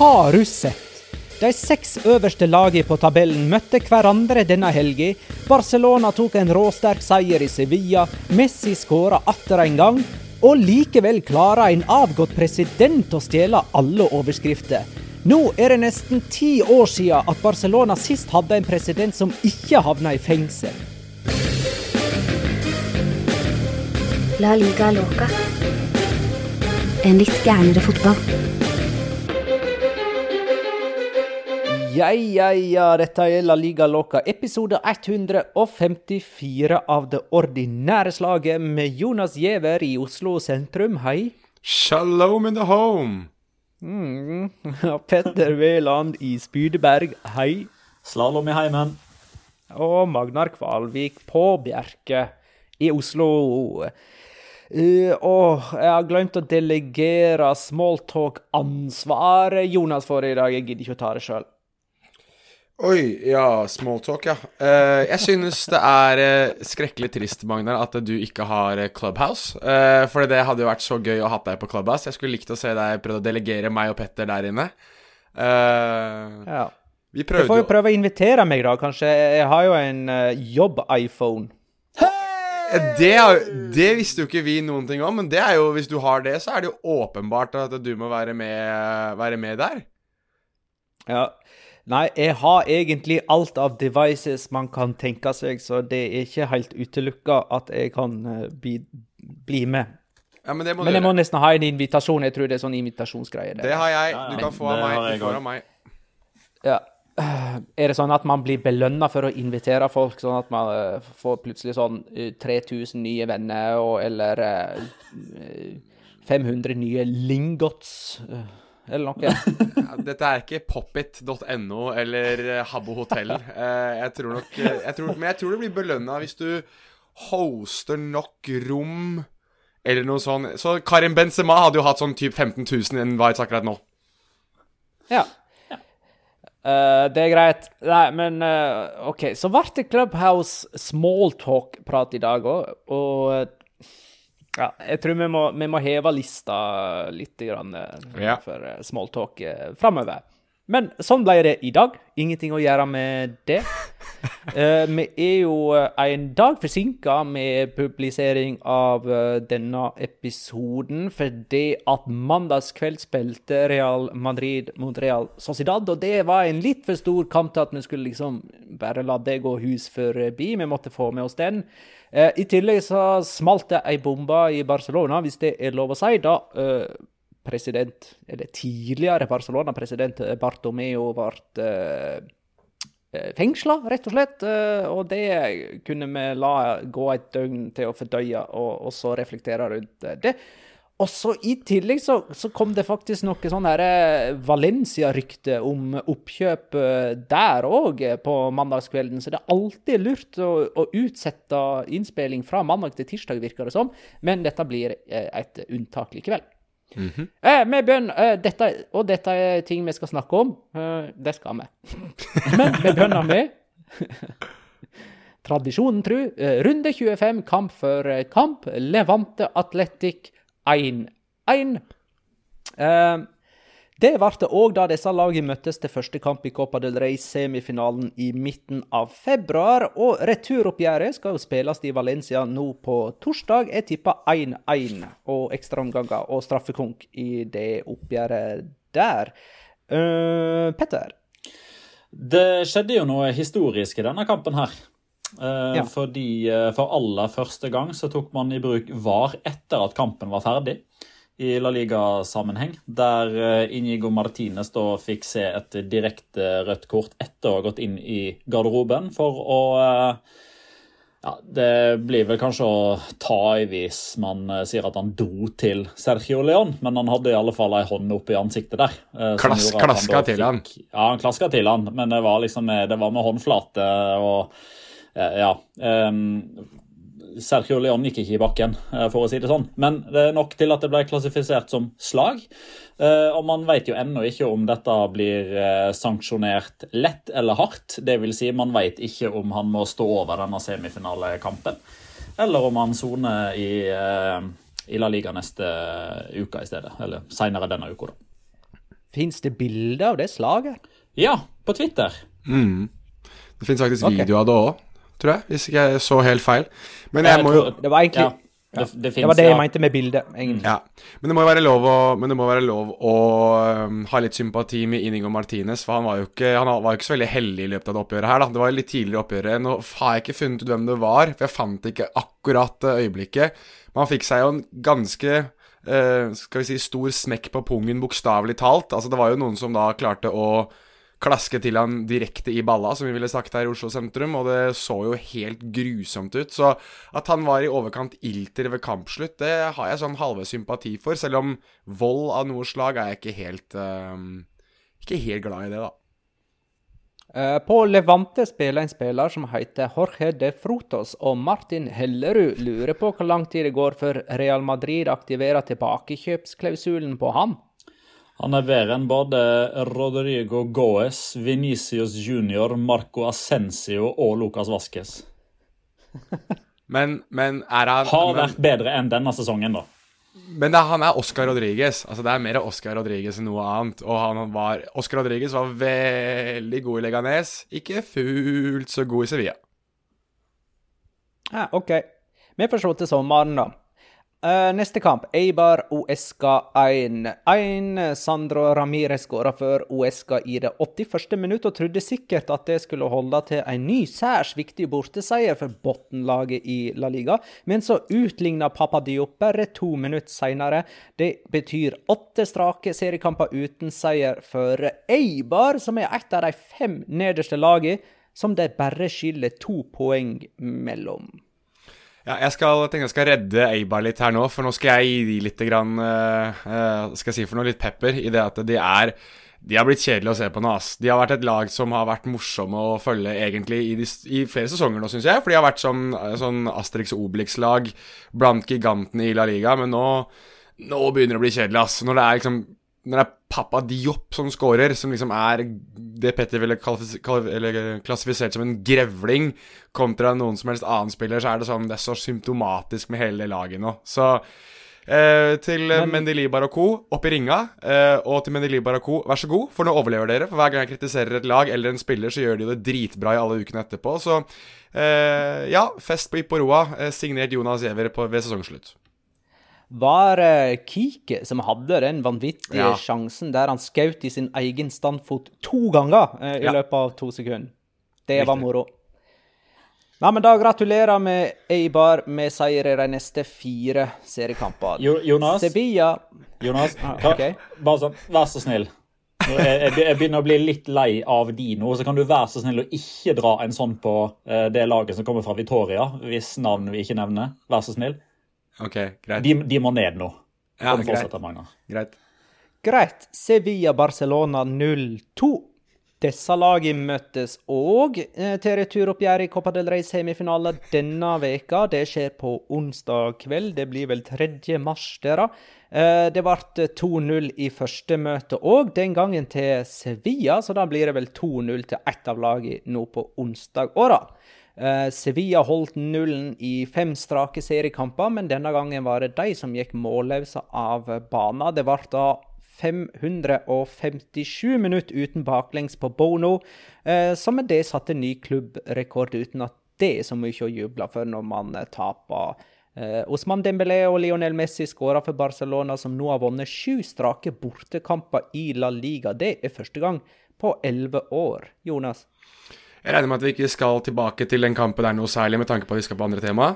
Har du sett? De seks øverste lagene på tabellen møtte hverandre denne helga. Barcelona tok en råsterk seier i Sevilla. Messi skåra atter en gang. Og likevel klarer en avgått president å stjele alle overskrifter. Nå er det nesten ti år siden at Barcelona sist hadde en president som ikke havna i fengsel. La liga loca. En litt gærnere fotball. Ja, ja, ja, dette er La Liga Loca, episode 154 av det ordinære slaget med Jonas Giæver i Oslo sentrum, hei. Shalom in the home. Mm. Petter Wæland i Spydeberg, hei. Slalåm i heimen. Og Magnar Kvalvik på Bjerke i Oslo. Uh, åh, jeg har glemt å delegere smalltalk-ansvaret Jonas får i dag. Jeg gidder ikke å ta det sjøl. Oi, ja, smalltalk, ja. Uh, jeg synes det er uh, skrekkelig trist, Magnar, at du ikke har Clubhouse. Uh, for det hadde jo vært så gøy å ha deg på Clubhouse. Jeg skulle likt å se deg prøve å delegere meg og Petter der inne. ja. Vi prøvde Du får jo prøve å invitere meg, da. Kanskje. Jeg har jo en jobb-iPhone. det, det visste jo ikke vi noen ting om, men det er jo, hvis du har det, så er det jo åpenbart at du må være med, være med der. Ja. Nei, jeg har egentlig alt av devices man kan tenke seg, så det er ikke helt utelukka at jeg kan eh, bli, bli med. Ja, Men det må Men du jeg må nesten ha en invitasjon. Jeg tror det er sånn invitasjonsgreie. Det har jeg. Du kan få av meg. Du får av meg. Ja. Er det sånn at man blir belønna for å invitere folk, sånn at man eh, får plutselig sånn eh, 3000 nye venner, og, eller eh, 500 nye lingots, eh, eller noe? Ja, dette er ikke popit.no eller eh, Habbo hotell. Eh, jeg tror nok eh, jeg tror, Men jeg tror det blir belønna hvis du hoster nok rom eller noe sånt. Så Karim Benzema hadde jo hatt sånn typ 15 000 invites akkurat nå. Ja. Uh, det er greit. Nei, men uh, OK. Så ble det Clubhouse smalltalk-prat i dag òg, og eh, ja, jeg tror vi må, vi må heve lista litt grann, eh, Ja. for uh, smalltalk uh, framover. Men sånn ble det i dag. Ingenting å gjøre med det. Eh, vi er jo eh, en dag forsinka med publisering av eh, denne episoden fordi at mandagskveld spilte Real Madrid mot Real Sociedad, og det var en litt for stor kamp til at vi skulle liksom bare la det gå hus forbi. Vi måtte få med oss den. Eh, I tillegg så smalt det ei bombe i Barcelona, hvis det er lov å si, da eh, president, eller tidligere Barcelona-president eh, Bartomeo ble eh, fengsla, rett og slett. eh, Og det kunne vi la gå et døgn til å fordøye, og, og så reflektere rundt eh, det. Og så I tillegg så, så kom det faktisk noe sånn her eh, Valencia-rykte om oppkjøp eh, der òg på mandagskvelden. Så det er alltid lurt å, å utsette innspilling fra mandag til tirsdag, virker det som. Men dette blir eh, et unntak likevel. eh, vi begynner, eh, dette, og dette er ting vi skal snakke om. Eh, det skal vi. Men vi bønner med Tradisjonen tru. Eh, runde 25, kamp for eh, kamp. Levante Atletic 1-1. Eh, det ble det òg da disse lagene møttes til første kamp i Copa del Rey-semifinalen i midten av februar. Og returoppgjøret skal jo spilles i Valencia nå på torsdag. Jeg tipper 1-1 og ekstraomganger og straffekonk i det oppgjøret der. Eh, Petter? Det skjedde jo noe historisk i denne kampen her. Eh, Ja. Fordi eh, for aller første gang så tok man i bruk VAR etter at kampen var ferdig. I La Liga-sammenheng, der eh, Inigo Martinez da fikk se et direkte rødt kort etter å ha gått inn i garderoben for å ja, Det blir vel kanskje å ta i hvis man sier at han dro til Sergio Leon, men han hadde i alle fall ei hånd opp i ansiktet der. Klass- klaska da til han. Ja, han klaska til han, men det var liksom det var med håndflate og Ja. ehm, Sergio Leon gikk ikke i bakken, eh, for å si det sånn. Men det er nok til at det ble klassifisert som slag. Eh, Og man vet jo ennå ikke om dette blir eh, sanksjonert lett eller hardt. Det vil si, man vet ikke om han må stå over denne semifinalekampen, eller om han soner i, eh, i La Liga neste uke i stedet. Eller seinere denne uka, da. Fins det bilder av det slaget? Ja, på Twitter. Det finnes faktisk okay. video av det òg, tror jeg. Hvis ikke jeg så helt feil. Men jeg Jeg må jo Det var egentlig Ja, det, det, Det finnes, var det jeg ja. mente med bildet. Ja, men det må jo være lov å, men det må være lov å um, ha litt sympati med Inigo Martinez, for han var jo ikke, han var jo ikke så veldig heldig i løpet av det oppgjøret her, da. Det var litt tidligere oppgjøret. Nå har jeg ikke funnet ut hvem det var, for jeg fant ikke akkurat det øyeblikket. Men han fikk seg jo en ganske uh, skal vi si, stor smekk på pungen, bokstavelig talt. Altså, det var jo noen som da klarte å klaske til han direkte i balla, som vi ville sagt her i Oslo sentrum, og det så jo helt grusomt ut. Så at han var i overkant ilter ved kampslutt, det har jeg sånn halve sympati for, selv om vold av noe slag er jeg ikke helt eh, Ikke helt glad i det, da. Eh, På Levante spiller en spiller som heter Jorge de Frutos, og Martin Hellerud lurer på hvor lang tid det går før Real Madrid aktiverer tilbakekjøpsklausulen på han. Han er bedre enn både Rodrigo Goes, Venicius Junior, Marco Ascencio og Lucas Vasques. Men, men er han Har men, vært bedre enn denne sesongen, da. Men det, han er Oscar Rodriguez. Altså Det er mer Oscar Rodriguez enn noe annet. Og han var Oscar Rodriguez var veldig god i Leganes, ikke fullt så god i Sevilla. Ja, OK. Vi får se til sommeren, da. Eh, neste kamp, Eibar Uesca 1. 1. Sandro Ramirez skåra for Uesca i det 81. minutt, og trodde sikkert at det skulle holde til en ny særs viktig borteseier for bunnlaget i La Liga, men så utligna Papa Diop bare to minutter seinere. Det betyr åtte strake seriekamper uten seier for Eibar, som er et av de fem nederste lagene som det bare skiller to poeng mellom. Ja, jeg skal, tenker jeg skal redde Eibar litt her nå, for nå skal jeg gi de litt grann, uh, eh, skal jeg si for noe litt pepper i det at de er de har blitt kjedelige å se på nå. ass. De har vært et lag som har vært morsomme å følge egentlig i, de, i flere sesonger nå, syns jeg. For de har vært som sånn Asterix og Obelix-lag blant gigantene i La Liga. Men nå, nå begynner det å bli kjedelig, ass. Når det er liksom når det er Pappa Diop som scorer, som liksom er det Petter ville eller klassifisert som en grevling, kontra noen som helst annen spiller, så er det sånn Det er så symptomatisk med hele laget nå. Så eh, til Men- Mendelibar og co. opp i ringa, eh, og til Mendelibar og co. vær så god, for nå overlever dere. For hver gang jeg kritiserer et lag eller en spiller, så gjør de det dritbra i alle ukene etterpå. Så eh, ja, fest på Ipporoa, eh, signert Jonas Giæver ved sesongslutt. Var Kiki Kike som hadde den vanvittige Ja. sjansen der han skjøt i sin egen standfot to ganger eh, i Ja. løpet av to sekunder. Det var moro. Nei, men Da gratulerer vi Eibar med seier i de neste fire seriekamper. Jo, Jonas, Sevilla Jonas Ah, okay. bare sånn, vær så snill. Jeg, jeg, jeg begynner å bli litt lei av de nå, så kan du være så snill å ikke dra en sånn på eh, det laget som kommer fra Vitoria, hvis navn vi ikke nevner. Vær så snill. Ok, greit. De, de må ned nå. Ja, greit. greit. Greit. Sevilla-Barcelona 0-2. Disse lagene møtes òg eh, til returoppgjør i Copa del Rey semifinale denne veka. Det skjer på onsdag kveld. Det blir vel 3. mars, der. Eh, Det ble 2-0 i første møte òg, den gangen til Sevilla, så da blir det vel 2-0 til ett av lagene nå på onsdag. Eh, Sevilla holdt nullen i fem strake seriekamper, men denne gangen var det de som gikk målløse av banen. Det ble da 557 minutter uten baklengs på Bono, eh, som med det satte ny klubbrekord, uten at det er så mye å juble for når man eh, taper. Eh, Osman Dembélé og Lionel Messi skåra for Barcelona, som nå har vunnet sju strake bortekamper i La Liga. Det er første gang på elleve år. Jonas? Jeg regner med at vi ikke skal tilbake til den kampen der noe særlig, med tanke på at vi skal på andre tema.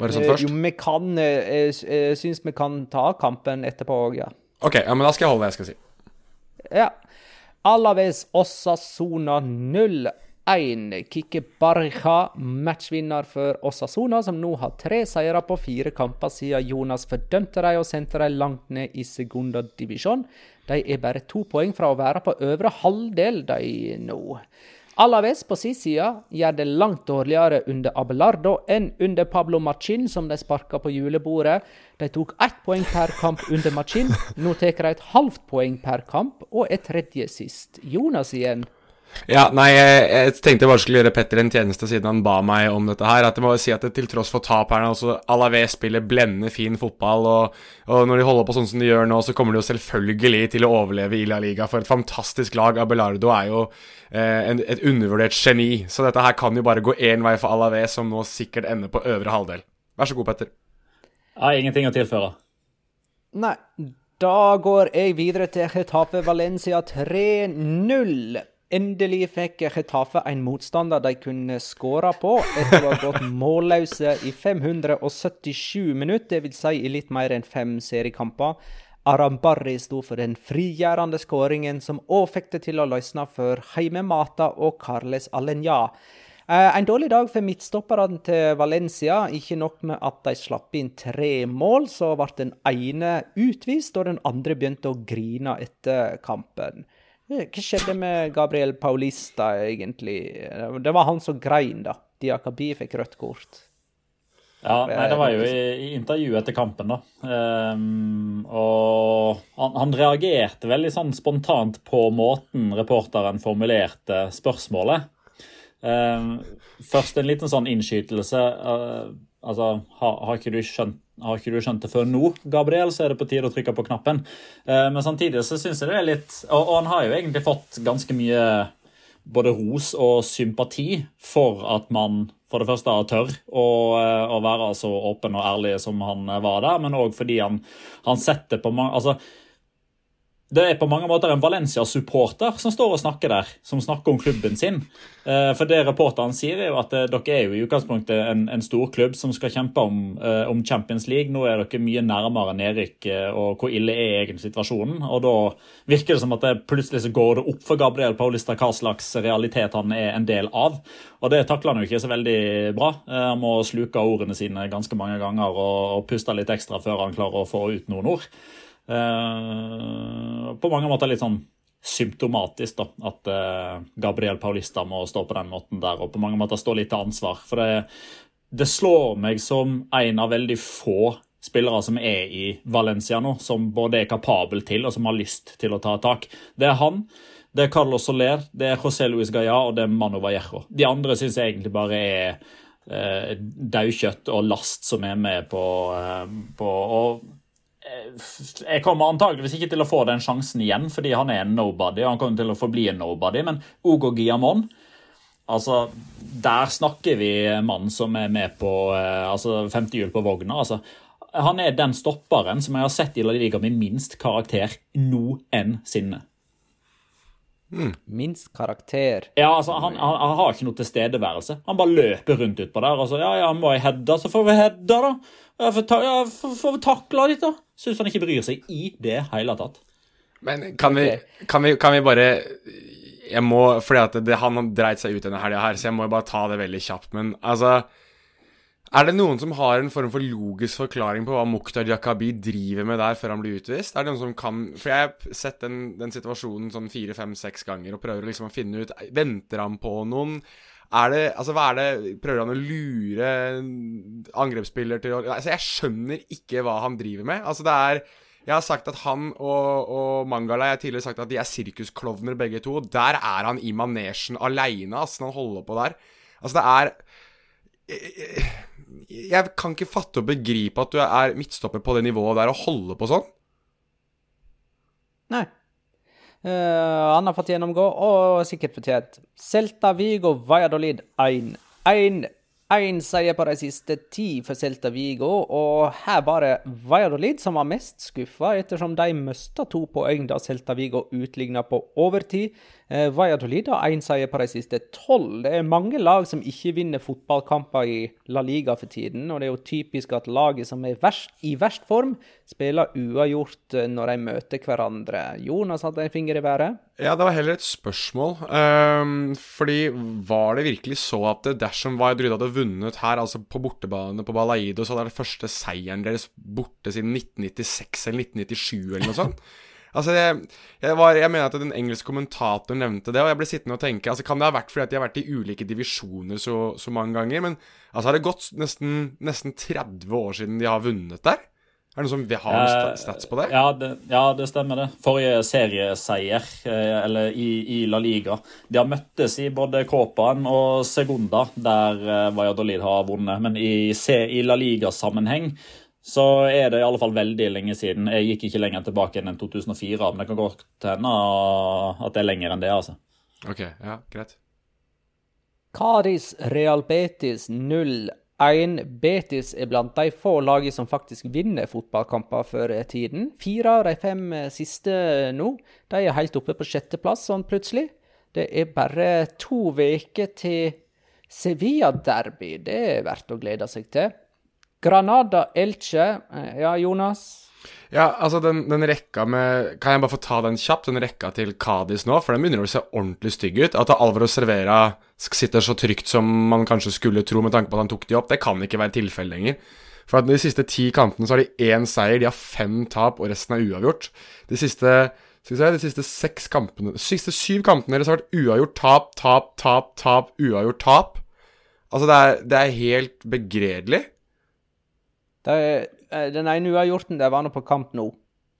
Bare sånn Eh, først? Jo, vi kan eh, Jeg, syns vi kan ta kampen etterpå òg, ja. Ok, ja, men da skal jeg holde det jeg skal si. Ja. Alaves Osasona 0-1. Kike Barja, matchvinner for Osasona, som nå har tre seire på fire kamper siden Jonas fordømte dem og sendte dem langt ned i segunda divisjon. De er bare to poeng fra å være på øvre halvdel, de nå. Alaves på sin side gjør det langt dårligere under Abelardo enn under Pablo Machin, som de sparka på julebordet. De tok ett poeng per kamp under Machin. Nå tar de et halvt poeng per kamp og er tredje sist. Jonas igjen. Ja, nei, jeg, jeg tenkte jeg bare skulle gjøre Petter en tjeneste siden han ba meg om dette her. At jeg må si at det, til tross for tap her Alavé Alaves spiller blendende fin fotball. Og, og, når de holder på sånn som de gjør nå, så kommer de jo selvfølgelig til å overleve i La Liga. For et fantastisk lag. Abelardo er jo eh, en, et undervurdert geni. Så dette her kan jo bare gå én vei for Alaves, som nå sikkert ender på øvre halvdel. Vær så god, Petter. Jeg har ingenting å tilføre. Nei, da går jeg videre til Getafe Valencia 3-0. Endelig fikk Getafe en motstander de kunne skåre på etter å ha gått målløse i 577 minutter, dvs. Si i litt mer enn fem seriekamper. Arambarri sto for den frigjørende skåringen, som òg fikk det til å løsne for Heimemata og Carles Alenya. Eh, en dårlig dag for midtstopperne til Valencia. Ikke nok med at de slapp inn tre mål, så ble den ene utvist, og den andre begynte å grine etter kampen. Hva skjedde med Gabriel Paulista, egentlig? Det var han som grein, da. Diakabi fikk rødt kort. Ja, nei, det var jo i, i intervjuet etter kampen, da. Um, og han, han, reagerte veldig sånn spontant på måten reporteren formulerte spørsmålet. Um, først en liten sånn innskytelse. Uh, altså, har, har ikke du skjønt har ikke du skjønt det før nå, Gabriel, så er det på tide å trykke på knappen. Eh, men samtidig så syns jeg det er litt og, og, han har jo egentlig fått ganske mye både ros og sympati for at man for det første tør å, eh, å være så åpen og ærlig som han var der, men òg fordi han, han setter på mange altså, det er på mange måter en Valencia-supporter som står og snakker der, som snakker om klubben sin. Eh, for det reporteren sier, er jo at eh, dere er jo i utgangspunktet en, en stor klubb som skal kjempe om, eh, om, Champions League. Nå er dere mye nærmere nedrykk, og hvor ille er egentlig situasjonen? Og da virker det som at det plutselig så går det opp for Gabriel Paulista hva slags realitet han er en del av. Og det takler han jo ikke så veldig bra. Han må sluke ordene sine ganske mange ganger og, og puste litt ekstra før han klarer å få ut noen ord. Eh, på mange måter litt sånn symptomatisk da, at uh, Gabriel Paulista må stå på den måten der, og på mange måter stå litt til ansvar. For det, det slår meg som en av veldig få spillere som er i Valencia nå, som både er kapabel til og som har lyst til å ta tak. Det er han, det er Carlos Soler, det er José Luis Galla og det er Mano Vallejo. De andre syns jeg egentlig bare er eh, daukjøtt og last som er med på, eh, på og jeg kommer antageligvis ikke til å få den sjansen igjen, fordi han er en nobody. Han kommer til å forbli en nobody, men Ogo Giamon altså, Der snakker vi mann som er med på eh, altså, femte hjul på vogna. altså han er den stopperen som jeg har sett i La Liga med minst karakter noensinne. Mm. Minst karakter. Ja, altså, han, han, han, har ikke noe tilstedeværelse. Han bare løper rundt utpå der. Altså, ja, ja, må jeg heade, så får vi heade, da. Ja, får, ta, ja, får vi takle litt, da. Syns han ikke bryr seg i det hele tatt. Men kan vi, kan vi, kan vi bare Jeg må Fordi at det, han dreit seg ut denne helga her, så jeg må jo bare ta det veldig kjapt. Men altså Er det noen som har en form for logisk forklaring på hva Mukhtar Jakabi driver med der før han blir utvist? Er det noen som kan For jeg har sett den, den situasjonen sånn fire, fem, seks ganger og prøver liksom å finne ut Venter han på noen? Er det, altså hva er det, Prøver han å lure angrepsspiller til å altså Jeg skjønner ikke hva han driver med. Altså det er Jeg har sagt at han og, og Mangala Jeg har tidligere sagt at de er sirkusklovner begge to. Der er han i manesjen aleine, altså, når han holder på der. Altså det er jeg, kan ikke fatte og begripe at du er midtstopper på det nivået der og holder på sånn. Nei. Uh, han har fått gjennomgå, og sikkert fortjent. Celta Vigo Valladolid 1-1. Én seier på de siste ti for Celta Vigo, og her var det Valladolid som var mest skuffa, ettersom de mista to poeng da Celta Vigo utligna på overtid. Eh, Valladolid har én seier på de siste tolv. Det er mange lag som ikke vinner fotballkamper i La Liga for tiden, og det er jo typisk at laget som er verst, i verst form, spiller uavgjort eh, når de møter hverandre. Jonas hadde en finger i været. Ja, det var heller et spørsmål. Um, fordi var det virkelig så at dersom Valladolid hadde vunnet her, altså på bortebane på Balaido, så hadde det første seieren deres borte siden 1996 eller 1997 eller noe sånt? Altså, jeg, jeg, var, jeg, mener at den engelske kommentatoren nevnte det, og jeg ble sittende og tenke altså, Kan det ha vært fordi at de har vært i ulike divisjoner så, så mange ganger? Men altså, har det gått nesten, nesten 30 år siden de har vunnet der? Er det noe som vi har noen stats på det? Ja det, ja, det stemmer det. Forrige serieseier, eh, eller i, i La Liga De har møttes i både Kåpan og Segunda, der eh, Valladolid har vunnet. Men i, i La Liga-sammenheng så er det i alle fall veldig lenge siden. Jeg gikk ikke lenger tilbake enn 2004, men det kan godt hende at det er lenger enn det, altså. Ok, ja, greit. Cádiz Real Betis 0-1. Betis er blant de få lagene som faktisk vinner fotballkamper for tiden. Fire av de fem siste nå, de er helt oppe på sjetteplass sånn plutselig. Det er bare to uker til Sevilla-derby. Det er verdt å glede seg til. Granada Elche. eh, Ja, Jonas? Ja, altså den, den rekka med Kan jeg bare få ta den kjapt, den rekka til Cádiz nå? For den begynner å se ordentlig stygg ut. At Alvaro Cervera sitter så trygt som man kanskje skulle tro med tanke på at han tok de opp, det kan ikke være tilfellet lenger. For at de siste ti kampene så har de én seier, de har fem tap, og resten er uavgjort. De siste se, de siste seks kampene De siste syv kampene deres har vært uavgjort, tap, tap, tap, tap, uavgjort, tap. Altså, det er, det er helt begredelig. Det eh, den ene uavgjorten der var nå på kamp nå.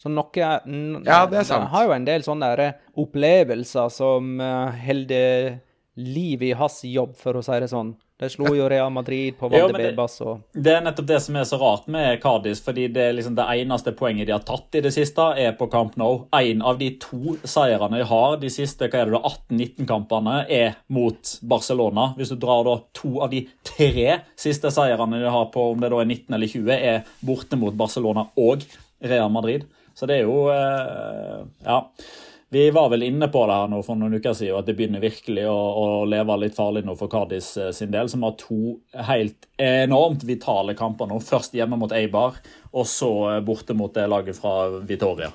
Så noe Ja, det er sant. De har jo en del sånne der opplevelser som uh, holder liv i hans jobb, for å si det sånn. De slo jo Real Madrid på det- Valdebebas og Det er nettopp det som er så rart med Cádiz, fordi det, er liksom det eneste poenget de har tatt i det siste, er på Camp Nou. En av de to seirene de har de siste hva er det da, 18-19-kampene, er mot Barcelona. Hvis du drar da to av de tre siste seirene de har på om det da er 19 eller 20, er borte mot Barcelona og Real Madrid. Så det er jo eh, Ja. Vi var vel inne på det her nå for noen uker siden, at det begynner virkelig å, å leve litt farlig nå for Cádiz eh, sin del, som har to helt enormt vitale kamper nå. Først hjemme mot Eibar, og så eh, borte mot det laget fra Vitoria.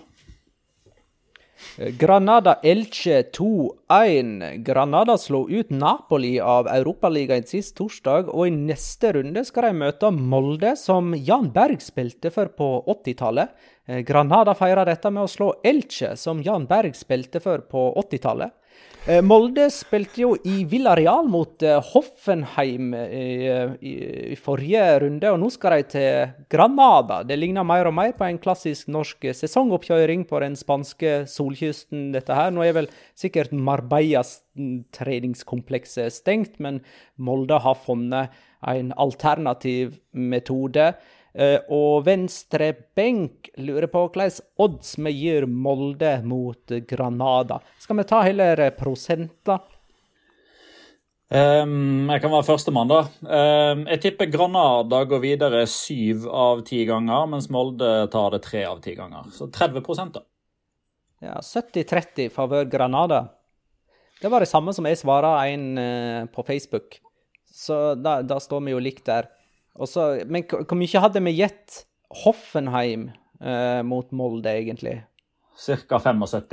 Granada Elche 2-1. Granada slo ut Napoli av Europaligaen sist torsdag, og i neste runde skal de møte Molde, som Jan Berg spilte for på 80-tallet. Eh, Granada feirer dette med å slå Elche, som Jan Berg spilte for på 80-tallet. Eh, Molde spilte jo i Villareal mot eh, Hoffenheim i, i, i forrige runde, og nå skal de til Granada. Det ligner mer og mer på en klassisk norsk sesongoppkjøring på den spanske solkysten, dette her. Nå er vel sikkert Marbellas treningskompleks stengt, men Molde har funnet en alternativ metode. Eh, Og venstre benk lurer på hvilke odds vi gir Molde mot Granada. Skal vi ta heller prosenter? Um, jeg kan være førstemann, da. Um, jeg tipper Granada går videre syv av ti ganger, mens Molde tar det tre av ti ganger. Så 30 da. Ja, 70-30 favør Granada. Det var det samme som jeg svara en eh, på Facebook. Så da, da står vi jo likt der. Og så- men hvor mye hadde vi gitt Hoffenheim eh, mot Molde, egentlig? Cirka 75.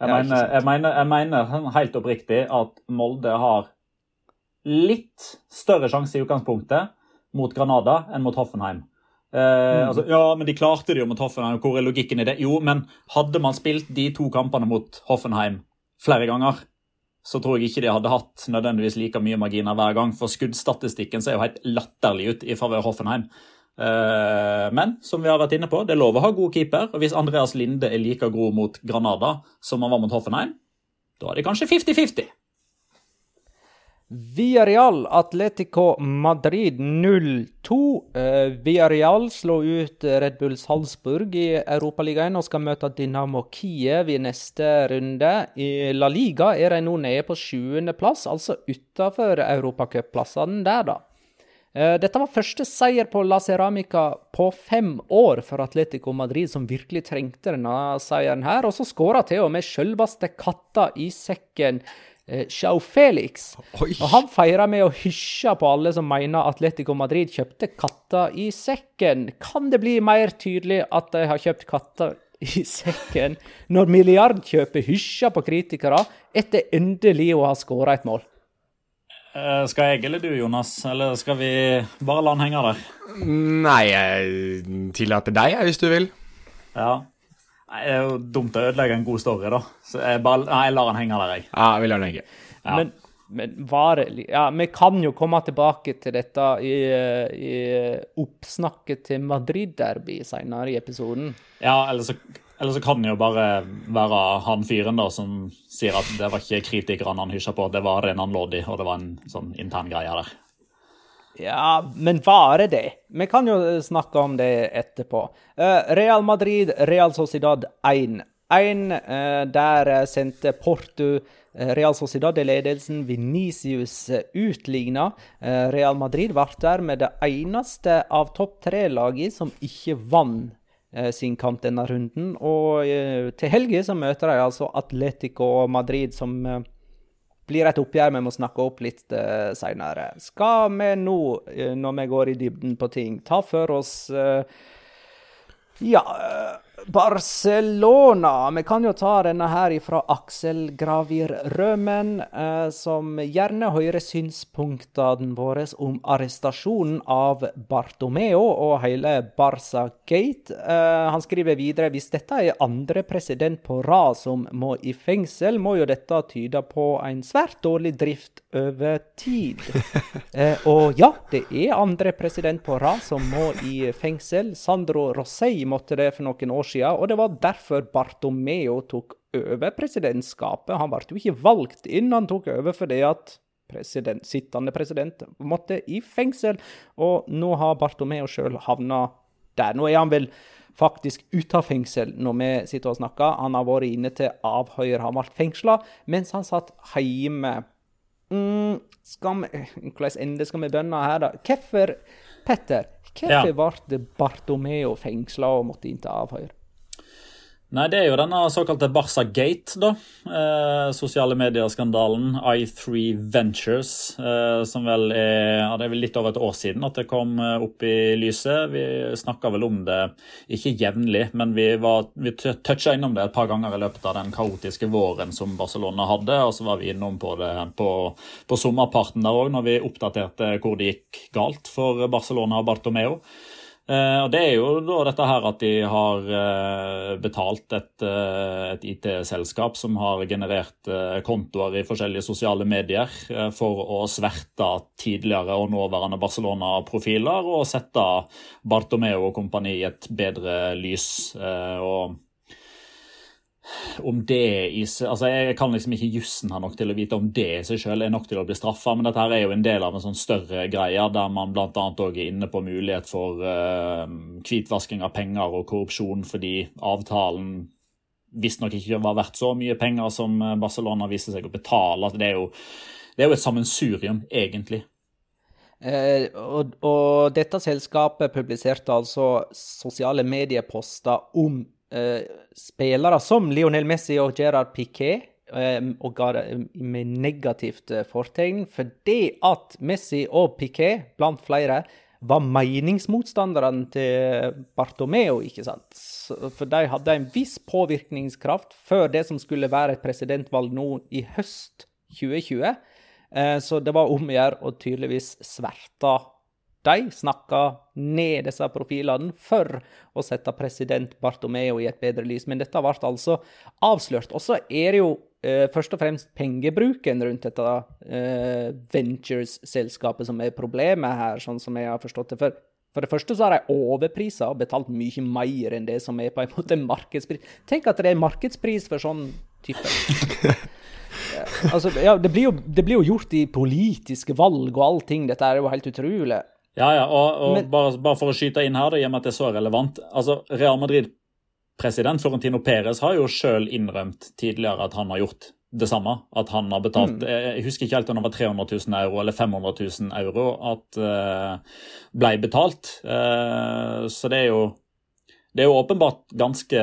Jeg, Ja, mener, jeg, mener, jeg mener helt oppriktig at Molde har litt større sjanse i utgangspunktet mot Granada enn mot Hoffenheim. Eh, altså, ja, men de klarte det jo mot Hoffenheim. Hvor er logikken i det? Jo, men hadde man spilt de to kampene mot Hoffenheim flere ganger, så tror jeg ikke de hadde hatt nødvendigvis like mye marginer hver gang. For skuddstatistikken ser jo helt latterlig ut i favør Hoffenheim. Eh, men som vi har vært inne på, det er lov å ha god keeper. Og hvis Andreas Linde er like god mot Granada som han var mot Hoffenheim, da er det kanskje 50-50. Villarreal Atletico Madrid 0-2. Eh, Villarreal slo ut Red Bull Salzburg i Europaligaen og skal møte Dynamo Kiev i neste runde. I La Liga er de nå nede på sjuendeplass, altså utafor europacupplassene der, da. Uh, Dette var første seier på La Ceramica på fem år for Atletico Madrid, som virkelig trengte denne seieren her. Og så skåra til og med sjølveste katta i sekken, eh, Joao Felix. Oi. Og han feira med å hysje på alle som mener Atletico Madrid kjøpte katta i sekken. Kan det bli mer tydelig at de har kjøpt katta i sekken, når milliardkjøpet hysjer på kritikere etter endelig å ha skåra et mål? Eh, skal jeg eller du, Jonas? Eller skal vi bare la han henge der? Nei, jeg tillater deg, hvis du vil. Ja. Det er jo dumt å ødelegge en god story, da. Så jeg bare, nei, jeg lar den henge der, jeg. Ja, vi lar den henge. Ja. Men, Men var det Ja, vi kan jo komme tilbake til dette i, i oppsnakket til Madrid-derby senere i episoden. Ja, eller så, eller så kan det jo bare være han fyren da som sier at det var ikke kritikerne han hysja på, det var Renan Lodi, og det var en sånn intern greie der. Ja, men var det? Vi kan jo snakke om det etterpå. Eh, Real Madrid, Real Sociedad 1. 1 der sendte Porto eh, Real Sociedad i ledelsen. Venicius utligna. Eh, Real Madrid ble dermed det eneste av topp tre-lagene som ikke vant eh, sin kamp denne runden. Og eh, til helga så møter de altså Atletico Madrid, som eh, blir et oppgjør vi må snakke opp litt uh, seinere. Skal vi nå, uh, når vi går i dybden på ting, ta for oss uh, Ja, Barcelona. Vi kan jo ta denne her fra Aksel Gravir Rømen, eh, som gjerne hører synspunktene våre om arrestasjonen av Bartomeo og hele Barca Gate. Eh, han skriver videre hvis dette er andre president på rad som må i fengsel, må jo dette tyde på en svært dårlig drift over tid. Eh, og ja, det er andre president på rad som må i fengsel. Sandro Rossei måtte det for noen år siden, og det var derfor Bartomeo tok over presidentskapet. Han ble jo ikke valgt inn, han tok over fordi at president, sittende president måtte i fengsel. Og nå har Bartomeo sjøl havna der. Nå er han vel faktisk ute av fengsel når vi sitter og snakker. Han har vært inne til avhør, han ble fengsla mens han satt hjemme. Mm, skal vi, hvordan ende skal vi bønne her, da? Hvorfor, Petter, hvorfor Ja. ble Bartomeo fengsla og måtte inn til avhør? Nei, det er jo denne såkalte Barca Gate, da. Eh, sosiale medier-skandalen. I3 Ventures, eh, som vel er Det er vel litt over et år siden at det kom eh, opp i lyset. Vi snakka vel om det ikke jevnlig, men vi, var, vi toucha innom det et par ganger i løpet av den kaotiske våren som Barcelona hadde. Og så var vi innom på det på, på sommerparten der òg, når vi oppdaterte hvor det gikk galt for Barcelona og Bartomeo. Eh, og Det er jo da dette her at de har eh, betalt et, eh, et IT-selskap som har generert kontoer i forskjellige sosiale medier for å sverte tidligere og nåværende Barcelona-profiler og sette Bartomeo og kompani i et bedre lys. og om det i altså Jeg kan liksom ikke jussen her nok til å vite om det i seg selv er nok til å bli straffa, men dette her er jo en del av en sånn større greie der man bl.a. òg er inne på mulighet for uh, hvitvasking av penger og korrupsjon fordi avtalen visstnok ikke var verdt så mye penger som Barcelona viste seg å betale. Det er jo, det er jo et sammensurium, egentlig. Eh, og, og dette selskapet publiserte altså sosiale medieposter om eh, spillere som Lionel Messi og Gerard Piquet, eh, og ga det med negativt eh, fortegn, fordi at Messi og Piquet, blant flere, var meningsmotstanderne til Bartomeo, ikke sant? For de hadde en viss påvirkningskraft før det som skulle være et presidentvalg nå i høst 2020. Eh, Så det var om å gjøre å tydeligvis sverte de snakka ned disse profilene for å sette president Bartomeo i et bedre lys. Men dette ble altså avslørt. Og så er det jo eh, først og fremst pengebruken rundt dette eh, Ventures-selskapet som er problemet her, sånn som jeg har forstått det. For, for det første så har de overprisa og betalt mye mer enn det som er på en måte markedspris. Tenk at det er markedspris for sånn type. Eh, altså, ja, det blir, jo, det blir jo gjort i politiske valg og allting. Dette er jo helt utrolig. Ja, ja, og, og Men- bare, bare for å skyte inn her, da, i og med at det er så relevant altså Real Madrid-president Florentino Perez har jo sjøl innrømt tidligere at han har gjort det samme. At han har betalt mm. Jeg husker ikke helt om det var 300 000 euro eller 500 000 euro at uh, ble betalt. Uh, så det er jo Det er jo åpenbart ganske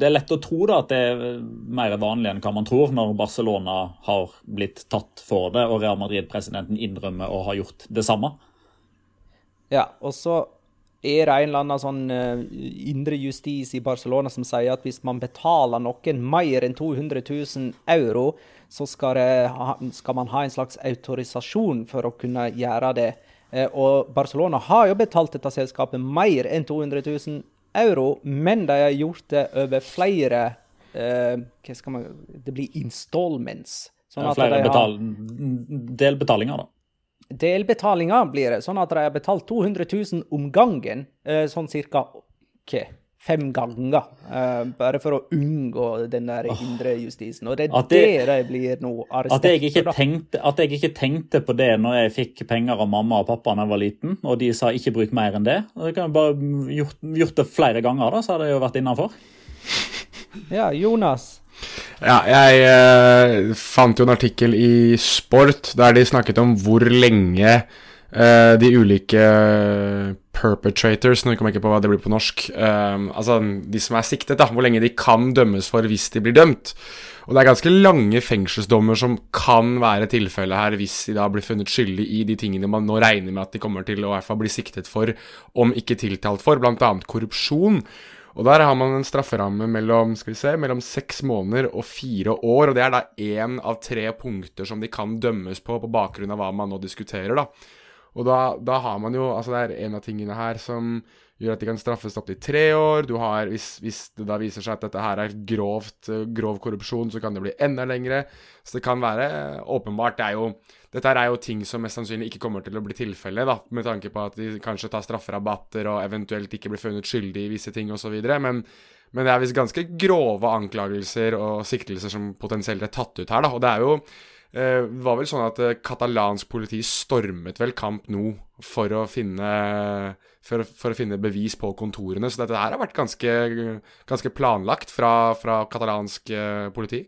det er lett å tro da at det er mer vanlig enn hva man tror, når Barcelona har blitt tatt for det, og Real Madrid-presidenten innrømmer å ha gjort det samme. Ja, og så er det en eller annen sånn eh, indre justis i Barcelona som sier at hvis man betaler noen mer enn 200 000 euro, så skal, det skal man ha en slags autorisasjon for å kunne gjøre det. Eh, Og Barcelona har jo betalt dette selskapet mer enn 200 000 euro, men de har gjort det over flere uh, hva skal man, Det blir installments. Sånn at Flere de har delbetalinger, da. delbetalinger blir det, sånn at de har betalt 200 000 om gangen, uh, sånn cirka hva, fem ganger, uh, bare for å unngå den der indre justisen. Og det er det- de blir nå arrestert for, at jeg ikke tenkte på det når jeg fikk penger av mamma og pappa da jeg var liten, og de sa ikke bruk mer enn det. Og jeg kan bare gjort, gjort det flere ganger, da, så hadde jeg jo vært innafor. Ja, Jonas. Ja, jeg eh, fant jo en artikkel i Sport der de snakket om hvor lenge eh, de ulike perpetrators, nå kommer jeg ikke på hva det blir på norsk, um, altså de som er siktet, da, hvor lenge de kan dømmes for hvis de blir dømt. Og det er ganske lange fengselsdommer som kan være tilfellet her hvis de da blir funnet skyldig i de tingene man nå regner med at de kommer til å i hvert fall bli siktet for, om ikke tiltalt for, bl.a. korrupsjon. Og der har man en strafferamme mellom skal vi se, mellom seks måneder og fire år. Og det er da én av tre punkter som de kan dømmes på, på bakgrunn av hva man nå diskuterer. da. Og da, da har man jo Altså, det er en av tingene her som gjør at de kan straffes opptil tre år. Du har, hvis, hvis det da viser seg at dette her er grovt, eh, grov korrupsjon, så kan det bli enda lengre. Så det kan være åpenbart det er jo, Dette er jo ting som mest sannsynlig ikke kommer til å bli tilfellet, da, med tanke på at de kanskje tar strafferabatter og eventuelt ikke blir funnet skyldig i visse ting osv. Men, men det er visst ganske grove anklagelser og siktelser som potensielt er tatt ut her, da. Og det er jo Eh, Det var vel sånn at eh, katalansk politi stormet vel Camp Nou for å finne for, for å finne bevis på kontorene. Så dette her har vært ganske, ganske planlagt fra, fra katalansk eh, politi.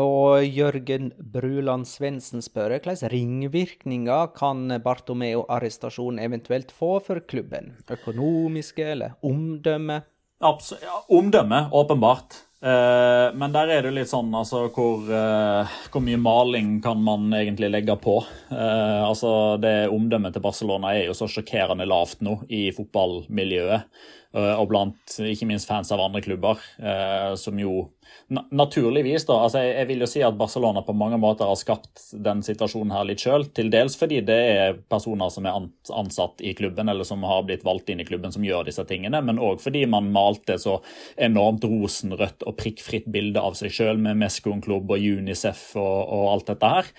Og Jørgen Bruland Svendsen spør hvilke ringvirkninger kan Bartomeo-arrestasjonen eventuelt få for klubben? Økonomiske eller omdømme? Absolutt, ja, omdømme, åpenbart. Eh, men der er det litt sånn altså hvor, eh, hvor mye maling kan man egentlig legge på? Eh, altså Det omdømmet til Barcelona er jo så sjokkerende lavt nå i fotballmiljøet. Eh, og blant ikke minst fans av andre klubber, eh, som jo na naturligvis da, altså jeg, jeg vil jo si at Barcelona på mange måter har skapt den situasjonen her litt sjøl. Til dels fordi det er personer som er ansatt i klubben, eller som har blitt valgt inn i klubben, som gjør disse tingene. Men òg fordi man malte så enormt rosenrødt og prikkfritt bilde av seg sjøl med Mescon-klubb og Unicef og, og alt dette her.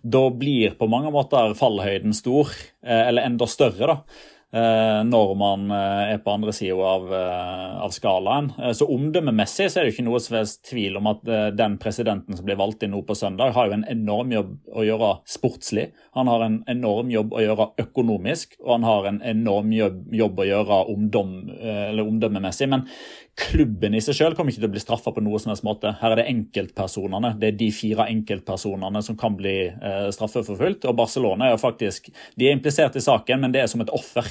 Da blir på mange måter fallhøyden stor, eh, eller enda større, da. Eh, Når man eh, er på andre sida av, eh, av skalaen. Så omdømmemessig så er det ikke noe som helst tvil om at den presidenten som blir valgt inn nå på søndag, har jo en enorm jobb å gjøre sportslig. Han har en enorm jobb å gjøre økonomisk, og han har en enorm jobb, jobb å gjøre omdom, omdømmemessig. Men klubben i seg selv kommer ikke til å bli straffa på noe som helst måte. Her er det enkeltpersonene. Det er de fire enkeltpersonene som kan bli eh, straffeforfulgt. Og Barcelona er jo faktisk De er implisert i saken, men det er som et offer.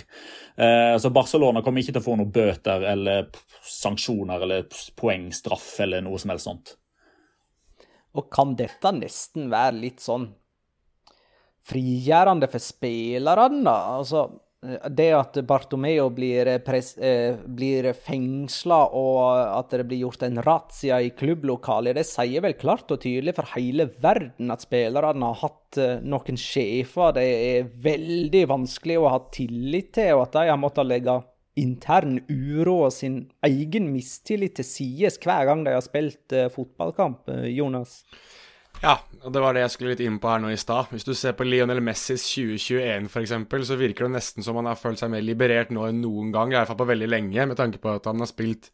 Eh, så Barcelona kommer ikke til å få noen bøter eller sanksjoner eller poengstraff eller noe som helst sånt. Og kan dette nesten være litt sånn frigjørende for spillerne, da? Altså, det at Bartomeo blir, pres, eh, blir fengsla og at det blir gjort en razzia i klubblokalet, det sier vel klart og tydelig for hele verden at spillerne har hatt eh, noen sjefer det er veldig vanskelig å ha tillit til, og at de har måttet legge intern uro og sin egen mistillit til sides hver gang de har spilt eh, fotballkamp, eh, Jonas. Ja, og det var det jeg skulle litt inn på her nå i stad. Hvis du ser på Lionel Messis 2021 f.eks., så virker det nesten som han har følt seg mer liberert nå enn noen gang, i hvert fall på veldig lenge, med tanke på at han har spilt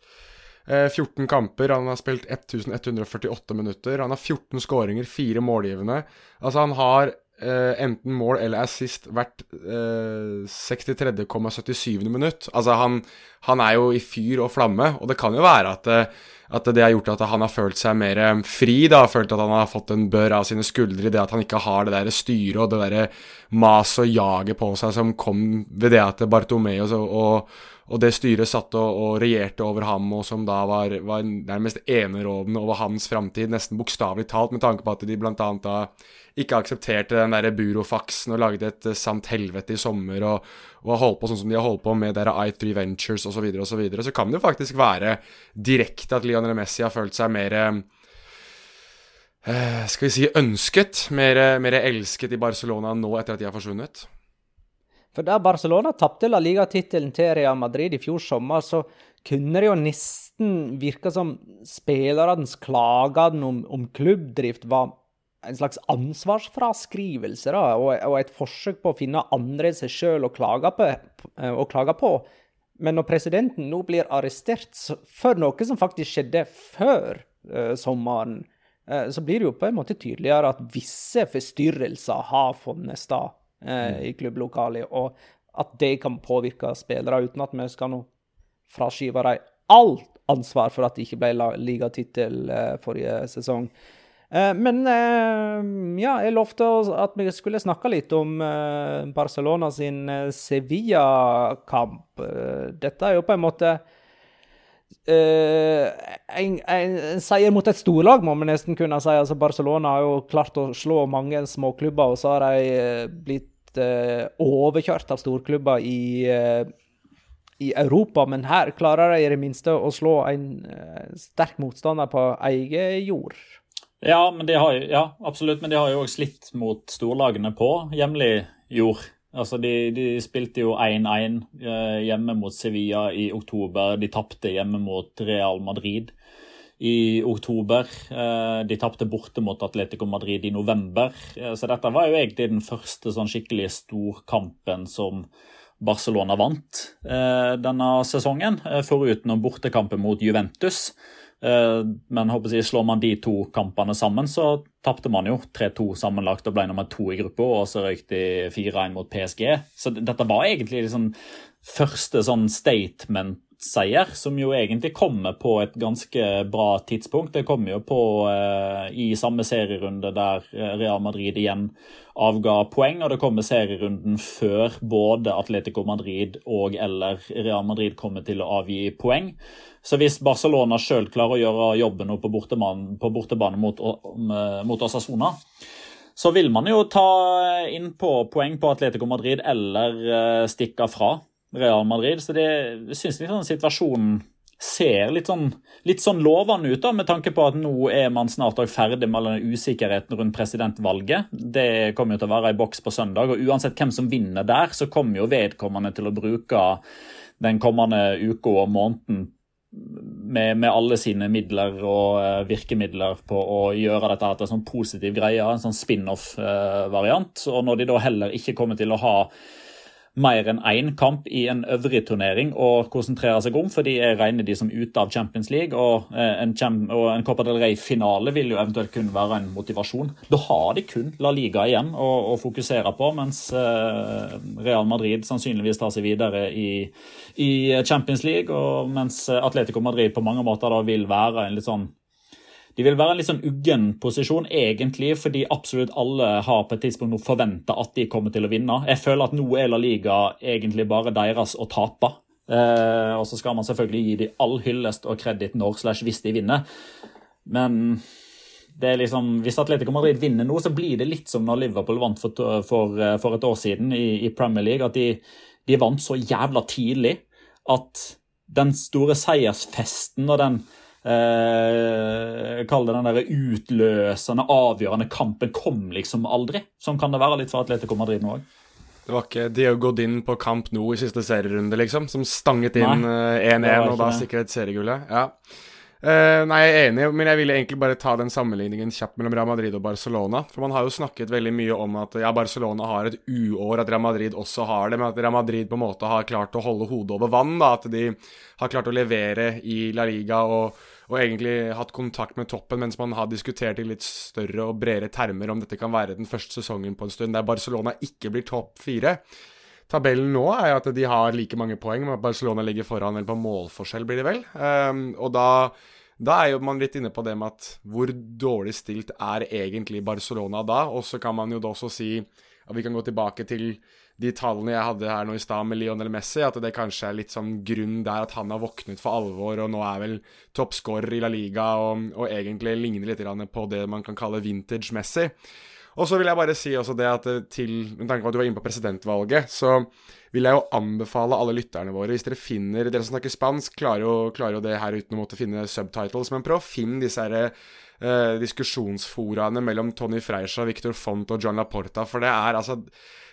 eh, 14 kamper, han har spilt 1148 minutter, han har 14 skåringer, fire målgivende. Altså, han har eh, enten mål eller assist hvert uh, 63,77. minutt. Altså, han, han er jo i fyr og flamme, og det kan jo være at eh, at det har gjort at han har følt seg mer eh, fri, da, følt at han har fått en bør av sine skuldre i det at han ikke har det der styret og det der maset og jaget på seg som kom ved det at Bartomeo og, og, og det styret satt og, og regjerte over ham, og som da var, var nærmest enerådende over hans framtid, nesten bokstavelig talt, med tanke på at de blant annet da ikke aksepterte den der burofaksen og lagde et sant helvete i sommer og, og har holdt på sånn som de har holdt på med der I3 Ventures osv., så, videre, og så, så kan det jo faktisk være direkte at Lionel Messi har følt seg mer eh, Skal vi si ønsket, mer, mer elsket i Barcelona nå etter at de har forsvunnet. For da Barcelona tapte La Liga-tittelen til Real Madrid i fjor sommer, så kunne det jo nesten virke som spillernes klager om, om klubbdrift var en slags ansvarsfraskrivelse, da, og, og, et forsøk på å finne andre enn seg sjøl å, på, å klage på. Men når presidenten nå blir arrestert for noe som faktisk skjedde før uh, sommeren, uh, så blir det jo på en måte tydeligere at visse forstyrrelser har funnet sted uh, i klubblokalet, og at det kan påvirke spillere, uten at vi skal nå fraskyve dem alt ansvar for at det ikke ble ligatittel forrige sesong. Eh, men eh, ja, jeg lovte at vi skulle snakke litt om eh, Barcelona sin Sevilla-kamp. Dette er jo på en måte en, en, en seier mot et storlag, må vi nesten kunne si. Altså Barcelona har jo klart å slå mange småklubber, og så har de blitt overkjørt av storklubber i i Europa, men her klarer de i det minste å slå en sterk motstander på egen jord. Ja, men de har, ja, absolutt. Men de har jo òg slitt mot storlagene på hjemlig jord. Altså, de, de spilte jo 1-1 eh, hjemme mot Sevilla i oktober. De tapte hjemme mot Real Madrid i oktober. Eh, de tapte borte mot Atletico Madrid i november. Eh, så dette var jo egentlig den første sånn skikkelig storkampen som Barcelona vant denne sesongen, foruten bortekampen mot Juventus. Eh, men håper jeg, slår man de to kampene sammen, så tapte man jo 3-2 sammenlagt og ble nummer to i gruppa, og så røyk de 4-1 mot PSG. Så dette var egentlig liksom første sånn statement seier, som jo egentlig kommer på et ganske bra tidspunkt. Det kommer jo på eh, i samme serierunde der eh, Real Madrid igjen avga poeng, og det kommer serierunden før både Atletico Madrid og eller Real Madrid kommer til å avgi poeng. Så hvis Barcelona sjøl klarer å gjøre jobben på på bortebane mot, mot Osasona, så vil man jo ta inn på poeng på Atletico Madrid eller eh, stikke fra Real Madrid. Så det syns sånn situasjonen ser litt sånn, litt sånn, lovende ut, da, med tanke på at nå er man snart ferdig med den usikkerheten rundt presidentvalget. Det kommer jo til å være i boks på søndag, og uansett hvem som vinner der, så kommer jo vedkommende til å bruke den kommende uka og måneden med, med, alle sine midler og uh, virkemidler på å gjøre dette til en sånn positiv greie, en sånn spin-off-variant. Uh, og når de da heller ikke kommer til å ha mer enn én kamp i en øvrig turnering å konsentrere seg om, fordi er regner de som ute av Champions League. Og eh, en, og en Copa del Rey-finale vil jo eventuelt kun være en motivasjon. Da har de kun La Liga igjen å, å fokusere på, mens eh, Real Madrid sannsynligvis tar seg videre i, i Champions League, og mens Atletico Madrid på mange måter da vil være en litt sånn de vil være en litt sånn uggen posisjon, egentlig, fordi absolutt alle har på et tidspunkt nå forventa at de kommer til å vinne. Jeg føler at nå er La Liga egentlig bare deres å tape. Eh, og så skal man selvfølgelig gi dem all hyllest og kreditt når slash hvis de vinner. Men det er liksom, hvis Atletico Madrid vinner nå, så blir det litt som når Liverpool vant for, for, for et år siden i, i Premier League. At de, de, vant så jævla tidlig at den store seiersfesten og den eh, Kall det den der utløsende, avgjørende kampen kom liksom aldri. Sånn kan det være litt for Atletico Madrid nå òg. Det var ikke Diego Godin på kamp nå i siste serierunde, liksom, som stanget inn 1-1 uh, og da sikret seriegullet. Ja. Uh, nei, jeg er enig, men jeg ville egentlig bare ta den sammenligningen kjapt mellom Real Madrid og Barcelona. For man har jo snakket veldig mye om at ja, Barcelona har et uår, at Real Madrid også har det, men at Real Madrid på en måte har klart å holde hodet over vann. da, At de har klart å levere i La Liga og og egentlig hatt kontakt med toppen, mens man har diskutert i litt større og bredere termer om dette kan være den første sesongen på en stund der Barcelona ikke blir topp fire. Tabellen nå er at de har like mange poeng, men Barcelona ligger foran vel på målforskjell, blir det vel. Um, og da, da er jo man litt inne på det med at hvor dårlig stilt er egentlig Barcelona da? Og så kan man jo da også si at vi kan gå tilbake til de tallene jeg hadde her nå i stad med Lionel Messi, at det kanskje er litt sånn grunn der at han har våknet for alvor og nå er vel toppskårer i La Liga og, og, egentlig ligner litt på det man kan kalle vintage Messi. Og så vil jeg bare si også det at til Med tanke på at du var inne på presidentvalget, så vil jeg jo anbefale alle lytterne våre, hvis dere finner Dere som snakker spansk, klarer jo, klarer jo det her uten å måtte finne subtitles, men prøv å finne disse herre uh, diskusjonsforaene mellom Tony Freisha, Victor Font og John Laporta, for det er altså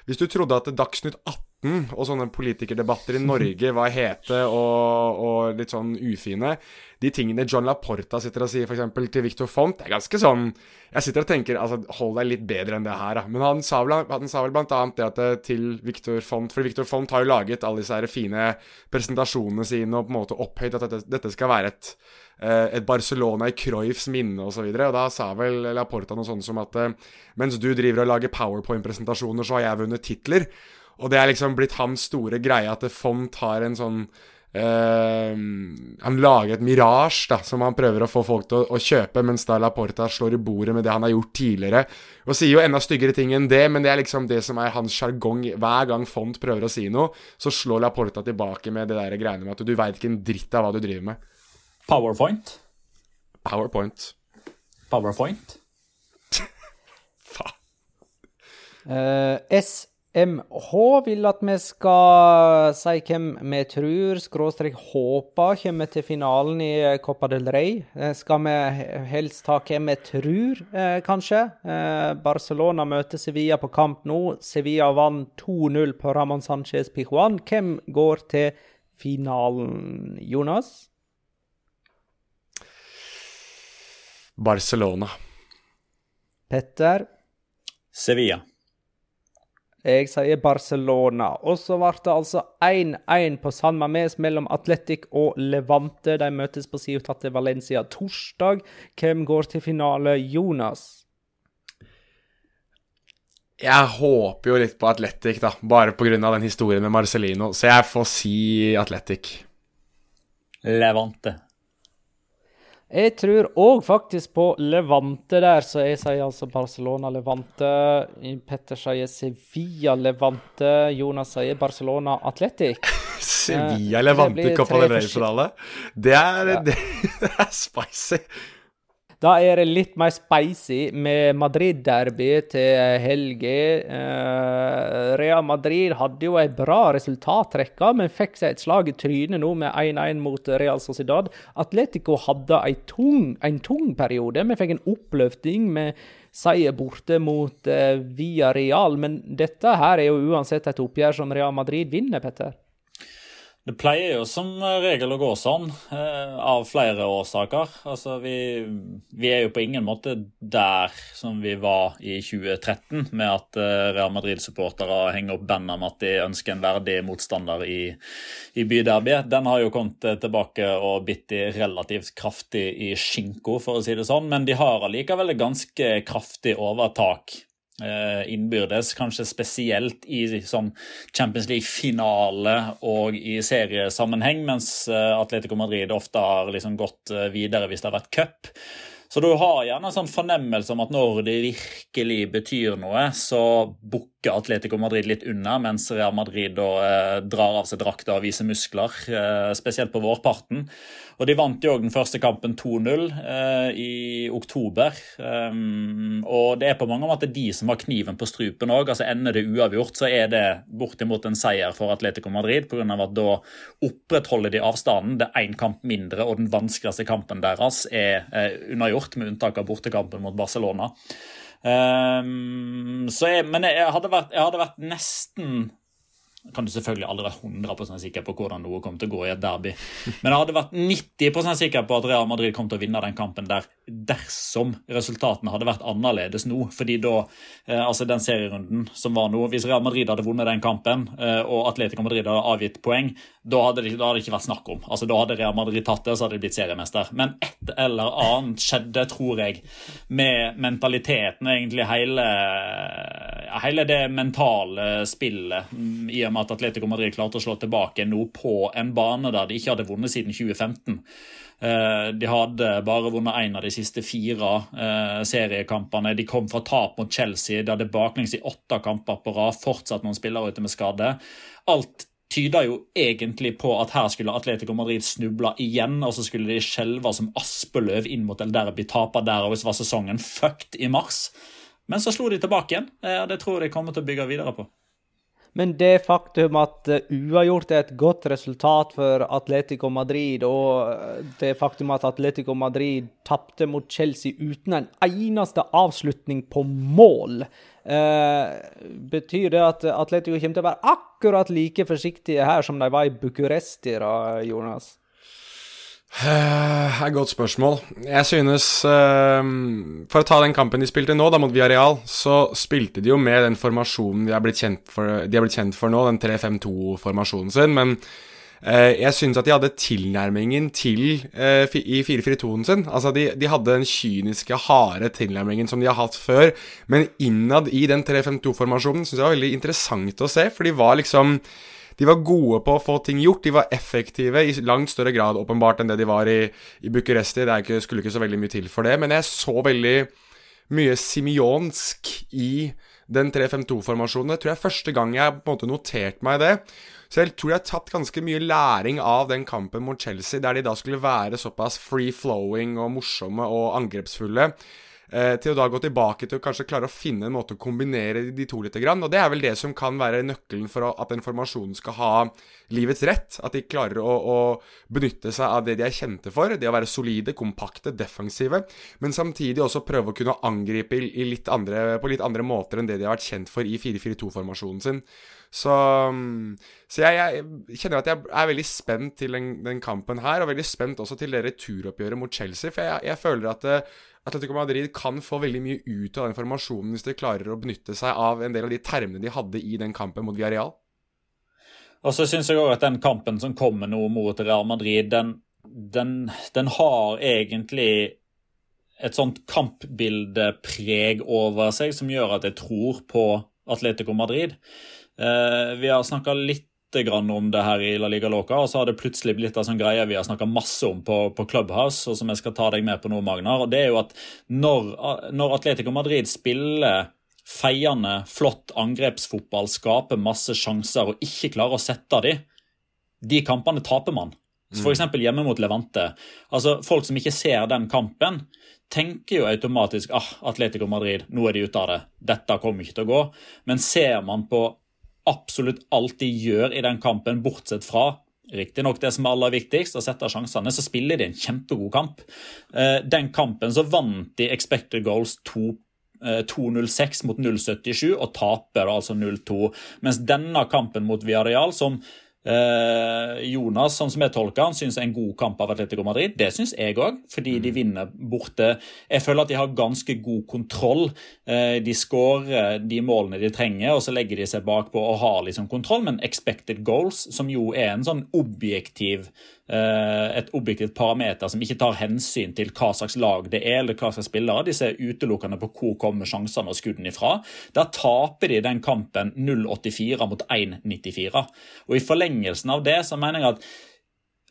hvis du trodde at Dagsnytt 18 debatten og sånne politikerdebatter i Norge var hete og, og litt sånn ufine. De tingene John Laporta sitter og sier f.eks. til Victor Font, det er ganske sånn Jeg sitter og tenker altså, hold deg litt bedre enn det her, da. Men han sa vel, han sa vel blant annet det at det til Victor Font For Victor Font har jo laget alle disse fine presentasjonene sine og på en måte opphøyd at dette, dette skal være et eh, et Barcelona i Cruyffs minne osv. Og, så og da sa vel Laporta noe sånt som at eh, mens du driver og lager powerpoint-presentasjoner, så har jeg vunnet titler. Og det er liksom blitt hans store greie at Font har en sånn Uh, han lager et mirage da, som han prøver å få folk til å, å, kjøpe, mens da Laporta slår i bordet med det han har gjort tidligere. Og sier jo enda styggere ting enn det, men det er liksom det som er hans sjargong. Hver gang Font prøver å si noe, så slår Laporta tilbake med det der greiene med at du veit ikke en dritt av hva du driver med. Powerpoint. Powerpoint. Powerpoint. Faen. Uh, S MH vil at vi skal si hvem vi tror, skråstrek håper, kommer til finalen i Copa del Rey. Eh, skal vi helst ta hvem vi tror, eh, kanskje? Eh, Barcelona møter Sevilla på kamp nå. Sevilla vant 2-0 på Ramón Sánchez Pijuan. Hvem går til finalen, Jonas? Barcelona. Petter? Sevilla. Jeg sier Barcelona. Og så ble det altså 1-1 på San Mames mellom Atletic og Levante. De møtes på Ciutat de Valencia torsdag. Hvem går til finale? Jonas? Jeg håper jo litt på Atletic, da. Bare pga. den historien med Marcelino. Så jeg får si Atletic. Levante. Jeg tror òg faktisk på Levante der, så jeg sier altså Barcelona-Levante. Petter sier Sevilla-Levante. Jonas sier Barcelona-Atletic. Sevilla-Levante eh, Copa del Rey-finale? Det, ja. det, det er spicy. Da er det litt mer spicy med Madrid-derby til helga. Uh, Real Madrid hadde jo ei bra resultatrekke, men fikk seg et slag i trynet nå med 1-1 mot Real Sociedad. Atletico hadde tung, en tung periode. Vi fikk en oppløfting med seier borte mot uh, Via Real, men dette her er jo uansett et oppgjør som Real Madrid vinner, Petter. Det pleier jo som regel å gå sånn, eh, av flere årsaker. Altså, vi, vi, er jo på ingen måte der som vi var i 2013, med at eh, Real Madrid-supportere henger opp bandet om at de ønsker en verdig motstander i, i byderbyet. Den har jo kommet eh, tilbake og bitt de relativt kraftig i skinko, for å si det sånn, men de har allikevel et ganske kraftig overtak innbyrdes, kanskje spesielt i sånn Champions League-finale og i seriesammenheng, mens eh, Atletico Madrid ofte har liksom gått eh, videre hvis det har vært cup. Så du har gjerne en sånn fornemmelse om at når det virkelig betyr noe, så bukker Atletico Madrid litt unna, mens Real Madrid da, eh, drar av seg drakta og viser muskler, eh, spesielt på vårparten. Og De vant jo den første kampen 2-0 eh, i oktober. Og det er på mange måter de som har kniven på strupen òg. Altså, ender det uavgjort, så er det bortimot en seier for Atletico Madrid, På grunn av at da opprettholder de avstanden. Det er én kamp mindre, og den vanskeligste kampen deres er unnagjort, med unntak av bortekampen mot Barcelona. Um, jeg, men jeg hadde, vært, jeg hadde vært nesten kan du selvfølgelig aldri være 100 sikker på hvordan noe kommer til å gå i et derby. Men jeg hadde vært 90 sikker på at Real Madrid kom til å vinne den kampen der dersom resultatene hadde vært annerledes nå. Fordi da, eh, altså den serierunden som var nå, hvis Real Madrid hadde vunnet den kampen, eh, og Atletico Madrid hadde avgitt poeng, da hadde, det, da hadde det ikke vært snakk om. Altså Da hadde Real Madrid tatt det, og så hadde de blitt seriemester. Men et eller annet skjedde, tror jeg, med mentaliteten og egentlig hele, hele det mentale spillet. Mm, I og med at Atletico Madrid klarte å slå tilbake nå på en bane der de ikke hadde vunnet siden 2015. Eh, de hadde bare vunnet én av de siste fire eh, seriekampene. De kom fra tap mot Chelsea. De hadde baklengs i åtte kamper på rad. Fortsatt noen spillere ute med skade. Alt tyder jo egentlig på at her skulle Atletico Madrid snuble igjen, og så skulle de skjelve som aspeløv inn mot El Derby, tape der, og så var sesongen fucked i mars. Men så slo de tilbake igjen, eh, og det tror jeg de kommer til å bygge videre på. Men det faktum at eh, uavgjort er et godt resultat for Atletico Madrid, og eh, det faktum at Atletico Madrid tapte mot Chelsea uten en eneste avslutning på mål, Eh, betyr det at Atletico kommer til å være akkurat like forsiktige her som de var i Bucuresti, da, Jonas? Det er et godt spørsmål. Jeg synes uh, For å ta den kampen de spilte nå, da mot Villarreal, så spilte de jo med den formasjonen de er blitt kjent for, de er blitt kjent for nå, den 3-5-2-formasjonen sin. Men jeg synes at de hadde tilnærmingen til uh, i 4-4-2-en sin. Altså, de, de, hadde den kyniske, harde tilnærmingen som de har hatt før. Men innad i den 3-5-2-formasjonen syns jeg var veldig interessant å se, for de var liksom de var gode på å få ting gjort. De var effektive i langt større grad åpenbart enn det de var i, i Bucuresti. Det ikke, skulle ikke så veldig mye til for det. Men jeg så veldig mye simionsk i den 3-5-2-formasjonen. Det tror jeg er første gang jeg på en måte noterte meg det. Så jeg tror de har tatt ganske mye læring av den kampen mot Chelsea, der de da skulle være såpass free-flowing og morsomme og angrepsfulle. Eh, til å da gå tilbake til å kanskje klare å finne en måte å kombinere de to litt. Og det er vel det som kan være nøkkelen for at den formasjonen skal ha livets rett. At de klarer å, å benytte seg av det de er kjente for. Det å være solide, kompakte, defensive. Men samtidig også prøve å kunne angripe litt andre, på litt andre måter enn det de har vært kjent for i 4-4-2-formasjonen sin. Så, så jeg, jeg, kjenner at jeg er veldig spent til den, den, kampen her, og veldig spent også til det returoppgjøret mot Chelsea. For jeg, jeg føler at uh, Atletico Madrid kan få veldig mye ut av den formasjonen hvis de klarer å benytte seg av en del av de termene de hadde i den kampen mot Villarreal. Og så syns jeg òg at den kampen som kommer nå mot Real Madrid, den, den, den har egentlig et sånt kampbildepreg over seg som gjør at jeg tror på Atletico Madrid. Eh, vi har snakka litt om det her i La Liga Loca, og så har det plutselig blitt en sånn greie vi har snakka masse om på, på, Clubhouse, og som jeg skal ta deg med på nå, Magnar. og det er jo at når, når Atletico Madrid spiller feiende, flott angrepsfotball, skaper masse sjanser og ikke klarer å sette dem, de kampene taper man. Så F.eks. hjemme mot Levante. Altså, Folk som ikke ser den kampen, tenker jo automatisk ah, Atletico Madrid, nå er de ute av det. Dette kommer ikke til å gå. Men ser man på absolutt alt de gjør i den kampen, bortsett fra riktignok det som er aller viktigst, å sette sjansene, så spiller de en kjempegod kamp. Eh, den kampen så vant de expected goals 2-0-6 mot 0.77 og taper altså 0-2. Mens denne kampen mot Villarreal, som Eh, Jonas, sånn som jeg tolker han, syns en god kamp av Atletico Madrid. Det syns jeg òg, fordi de mm. vinner borte. Jeg føler at de har ganske god kontroll. Eh, de skårer de målene de trenger, og så legger de seg bakpå og har liksom kontroll. Men expected goals, som jo er en sånn objektiv Eh, et objektivt parameter som ikke tar hensyn til hva slags lag det er, eller hva slags spillere. De ser utelukkende på hvor kommer sjansene og skuddene ifra. Der taper de den kampen 0,84 mot 1,94. Og i forlengelsen av det så mener jeg at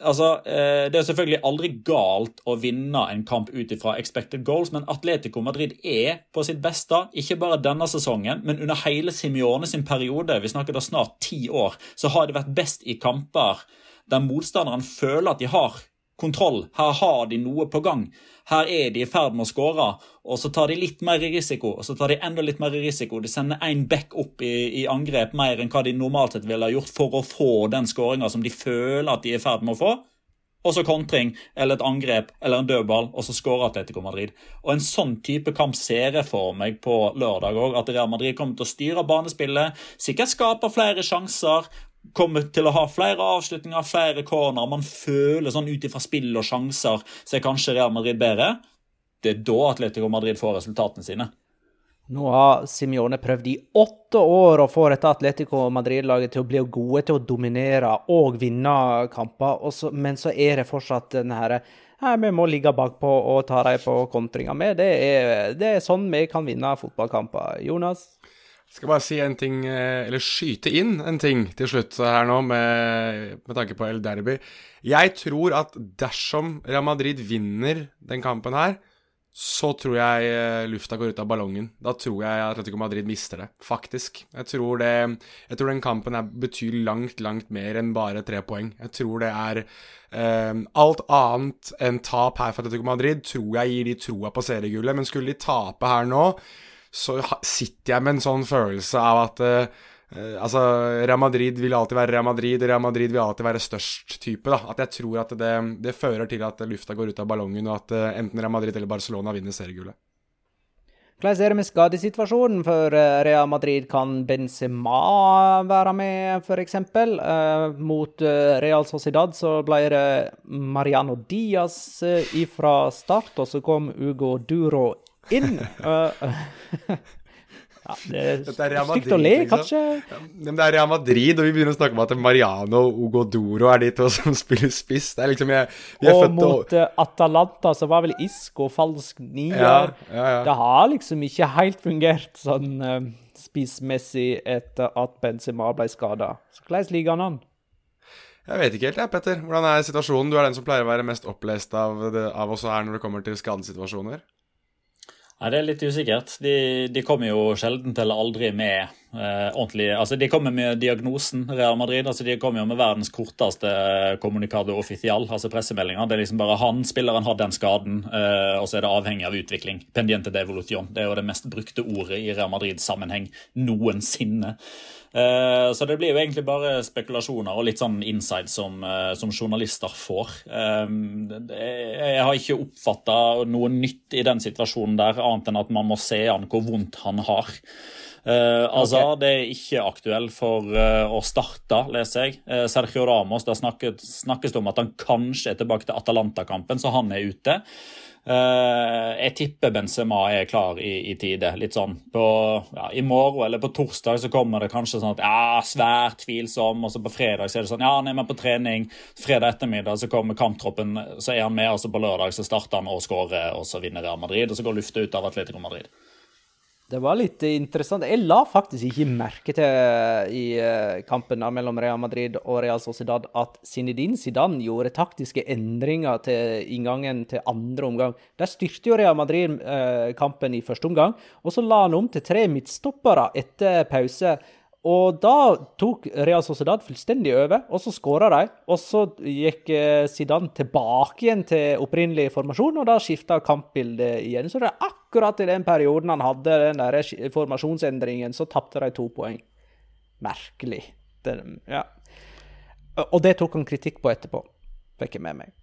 Altså, eh, Det er selvfølgelig aldri galt å vinne en kamp ut ifra expected goals, men Atletico Madrid er på sitt beste, ikke bare denne sesongen, men under hele Simione sin periode, vi snakker da snart ti år, så har de vært best i kamper der motstanderen føler at de har kontroll. Her har de noe på gang. Her er de i ferd med å skåre, og så tar de litt mer risiko. Og så tar de enda litt mer risiko. De sender én back opp i, i, angrep mer enn hva de normalt sett ville ha gjort for å få den skåringa som de føler at de er i ferd med å få. Og så kontring eller et angrep eller en dødball, og så skårer Atletico Madrid. Og En sånn type kamp ser jeg for meg på lørdag òg. At Real Madrid kommer til å styre banespillet, sikkert skaper flere sjanser kommer til å ha flere avslutninger, flere corner. Man føler sånn ut ifra spill og sjanser så er kanskje Real Madrid bedre. Det er da Atletico Madrid får resultatene sine. Nå har Simione prøvd i åtte år å få dette Atletico Madrid-laget til å bli gode til å dominere og vinne kamper, men så er det fortsatt den herre vi må ligge bakpå og ta dem på kontringa med. Det er, det er sånn vi kan vinne fotballkamper. Jonas? Skal bare si en ting, eh, eller skyte inn en ting til slutt her nå, med, med tanke på El Derby. Jeg tror at dersom Real Madrid vinner den kampen her, så tror jeg eh, lufta går ut av ballongen. Da tror jeg Atletico Madrid mister det, faktisk. Jeg tror, det, jeg tror den kampen her betyr langt, langt mer enn bare tre poeng. Jeg tror det er eh, Alt annet enn tap her for Atletico Madrid tror jeg gir de troa på seriegullet, men skulle de tape her nå så sitter jeg med en sånn følelse av at uh, Altså, Real Madrid vil alltid være Real Madrid, Real Madrid vil alltid være størst type. da. At jeg tror at det, det fører til at lufta går ut av ballongen, og at uh, enten Real Madrid eller Barcelona vinner seriegullet. Hvordan er det med skadesituasjonen for eh, Real Madrid? Kan Benzema være med, f.eks.? Mot Real Sociedad så ble det Mariano Diaz ifra start, og så kom Ugo Duro inn. Uh, Ja, det er er stygt å le, kanskje. kanskje. Men det er Real Madrid, og vi begynner å snakke om at Mariano og Ugodoro er de to som spiller spiss. Det er liksom jeg, vi er Og født mot og... Atalanta så var vel Isco falsk nier. Ja, ja, ja. Det har liksom ikke helt fungert sånn uh, spissmessig etter at Benzema ble skada. Så hvordan ligger han an? Jeg vet ikke helt, jeg, Petter. Hvordan er situasjonen? Du er den som pleier å være mest opplest av, det, av oss her når det kommer til skadesituasjoner. Nei, Det er litt usikkert. De, de kommer jo sjelden eller aldri med ordentlig Altså, De kommer med diagnosen Real Madrid. altså De kommer jo med verdens korteste eh, kommunikado official, altså pressemeldinger. Det er liksom bare han, spilleren har den skaden, eh, og så er det avhengig av utvikling. Pendiente de evolution. Det er jo det mest brukte ordet i Real Madrid-sammenheng noensinne. Eh, Så det blir jo egentlig bare spekulasjoner og litt sånn inside som, eh, som journalister får. Eh, Jeg har ikke oppfatta noe nytt i den situasjonen der, annet enn at man må se an hvor vondt han har. Uh, altså, Det er ikke aktuell for uh, å starte, leser jeg. Uh, Sergio Ramos, der snakket, snakkes det om at han kanskje er tilbake til Atalanta-kampen, så han er ute. Uh, jeg tipper Benzema er klar i, i tide. Litt sånn på, ja, I morgen eller på torsdag så kommer det kanskje sånn at ja, svært tvilsom, og så på fredag så er det sånn ja, han er med på trening. Fredag ettermiddag så kommer kamptroppen, så er han med, altså på lørdag så starter han og skårer, og så vinner Real Madrid, og så går lufta ut av Atletico Madrid. Det var litt interessant. Jeg la faktisk ikke merke til i eh, kampen mellom Real Madrid og Real Sociedad at Zinedine Zidane gjorde taktiske endringer til inngangen til andre omgang. Der styrte jo Real Madrid eh, kampen i første omgang, og så la han om til tre midtstoppere etter pause. Og da tok Real Sociedad fullstendig over, og så skåra de. Og så gikk eh, Zidane tilbake igjen til opprinnelig formasjon, og da skifta kampbildet igjen. Så det er akkurat i den perioden han hadde den der formasjonsendringen, så tapte de to poeng. Merkelig. Det, ja. Og det tok han kritikk på etterpå, fikk jeg med meg.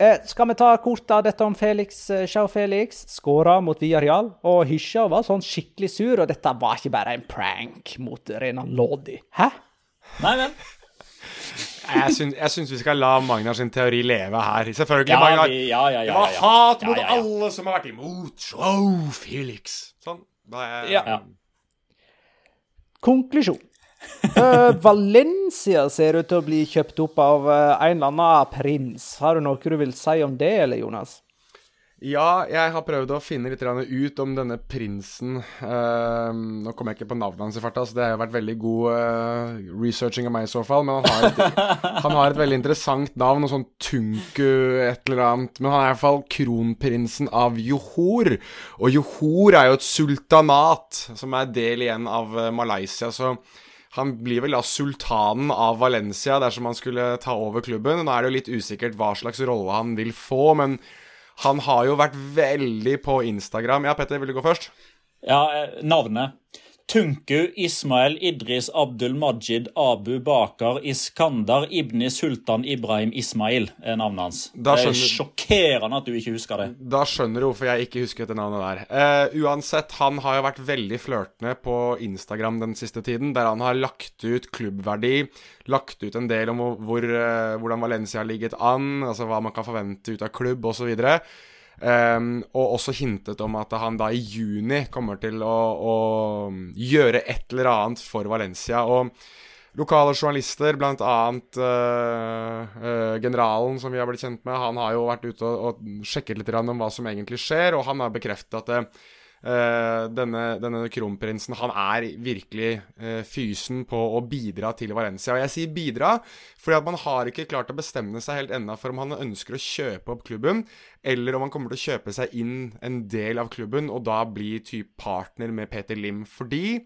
Eh, skal vi ta kort av dette om Felix eh, Sjau Felix? Skåra mot Villarreal, og hysja var sånn skikkelig sur, og dette var ikke bare en prank mot Renan Lodi. Hæ? Nei vel. Jeg syns, jeg syns vi skal la Magnar sin teori leve her. Selvfølgelig, Ja, Magnar. vi, ja, ja, ja, Det var ja, ja. hat mot ja, ja. alle som har vært imot Sjau Felix. Sånn. Da er jeg Ja. Ja. Konklusjon. Eh, Valencia ser ut til å bli kjøpt opp av uh, en eller annen prins. Har du noe du vil si om det, eller, Jonas? Ja, jeg har prøvd å finne litt ut om denne prinsen. Uh, nå kommer jeg ikke på navnet hans i farta, så det har vært veldig god researching av meg i så fall. Men han har, et, han har et veldig interessant navn, noe sånn Tunku et eller annet. Men han er i hvert fall kronprinsen av Johor. Og Johor er jo et sultanat, som er del igjen av Malaysia. så han blir vel da sultanen av Valencia dersom han skulle ta over klubben. Nå er det jo litt usikkert hva slags rolle han vil få, men han har jo vært veldig på Instagram. Ja, Petter, vil du gå først? Ja, eh, navnet. Tunku Ismail Idris Abdul Majid Abu Bakar Iskandar Ibni Sultan Ibrahim Ismail er navnet hans. Skjønner... Det er sjokkerende at du ikke husker det. Da skjønner du hvorfor jeg ikke husker dette navnet der. Uh, uansett, han har jo vært veldig flørtende på Instagram den siste tiden, der han har lagt ut klubbverdi, lagt ut en del om hvor, eh, hvordan Valencia har ligget an, altså hva man kan forvente ut av klubb osv. Um, og også hintet om at han da i juni kommer til å, å gjøre et eller annet for Valencia. Og lokale journalister, annet eh, eh, generalen som vi har blitt kjent med, han har jo vært ute og, og sjekket litt om hva som egentlig skjer, og han har bekreftet at eh, denne, denne kronprinsen han er virkelig eh, fysen på å bidra til Valencia. Og jeg sier bidra, fordi at man har ikke klart å bestemme seg helt ennå for om han ønsker å kjøpe opp klubben, eller om han kommer til å kjøpe seg inn en del av klubben, og da bli typ partner med Peter Lim. Fordi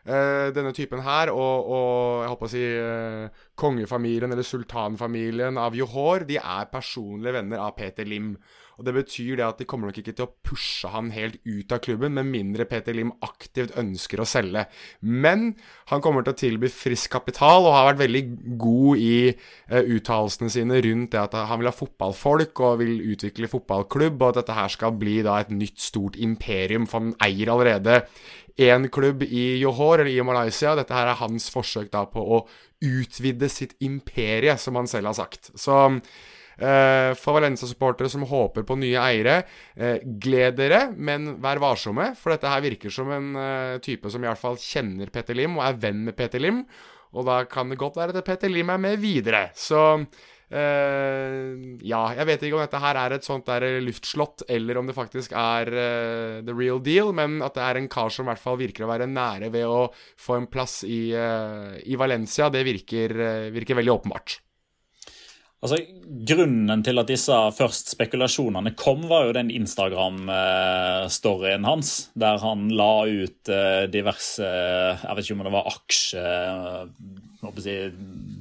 Eh, denne typen her, og, og jeg håper å si eh, kongefamilien eller sultanfamilien av Johor, de er personlige venner av Peter Lim. Og Det betyr det at de kommer nok ikke til å pushe han helt ut av klubben, med mindre Peter Lim aktivt ønsker å selge. Men han kommer til å tilby frisk kapital, og har vært veldig god i eh, uttalelsene sine rundt det at han vil ha fotballfolk og vil utvikle fotballklubb, og at dette her skal bli da et nytt, stort imperium, for han eier allerede én klubb i Johor, eller i Malaysia. Dette her er hans forsøk da på å utvide sitt imperie, som han selv har sagt. Så Uh, for Valencia-supportere som håper på nye eiere, eh, gled dere, men vær varsomme. For dette her virker som en eh, type som i hvert fall kjenner Petter Lim og er venn med Petter Lim. Og da kan det godt være at Petter Lim er med videre. Så ja, jeg vet ikke om dette her er et sånt der luftslott, eller om det faktisk er the real deal, men at det er en kar som i hvert fall virker å være nære ved å få en plass i, i Valencia, det virker, virker veldig åpenbart. Altså, Grunnen til at disse først spekulasjonene kom, var jo den Instagram-storyen hans, der han la ut eh, diverse Jeg vet ikke om det var aksje,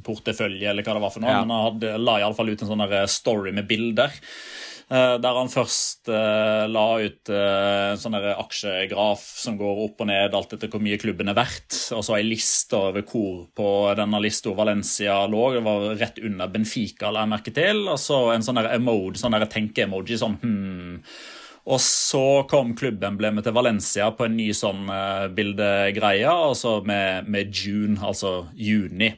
portefølje, eller hva det var for noe, ja. men han hadde, la iallfall ut en sånn story med bilder. Eh, der han først uh, la ut uh, en sånn aksjegraf som går opp og ned alt etter hvor mye klubben er verdt, og så ei liste over hvor på denne lista Valencia lå. Det var rett under Benfica, la jeg merke til. Og så en sånn emode, sånn tenke-emoji, sånn hmm. Og så kom klubbemblemet til Valencia på en ny sånn bildegreie, altså med, med June, altså juni.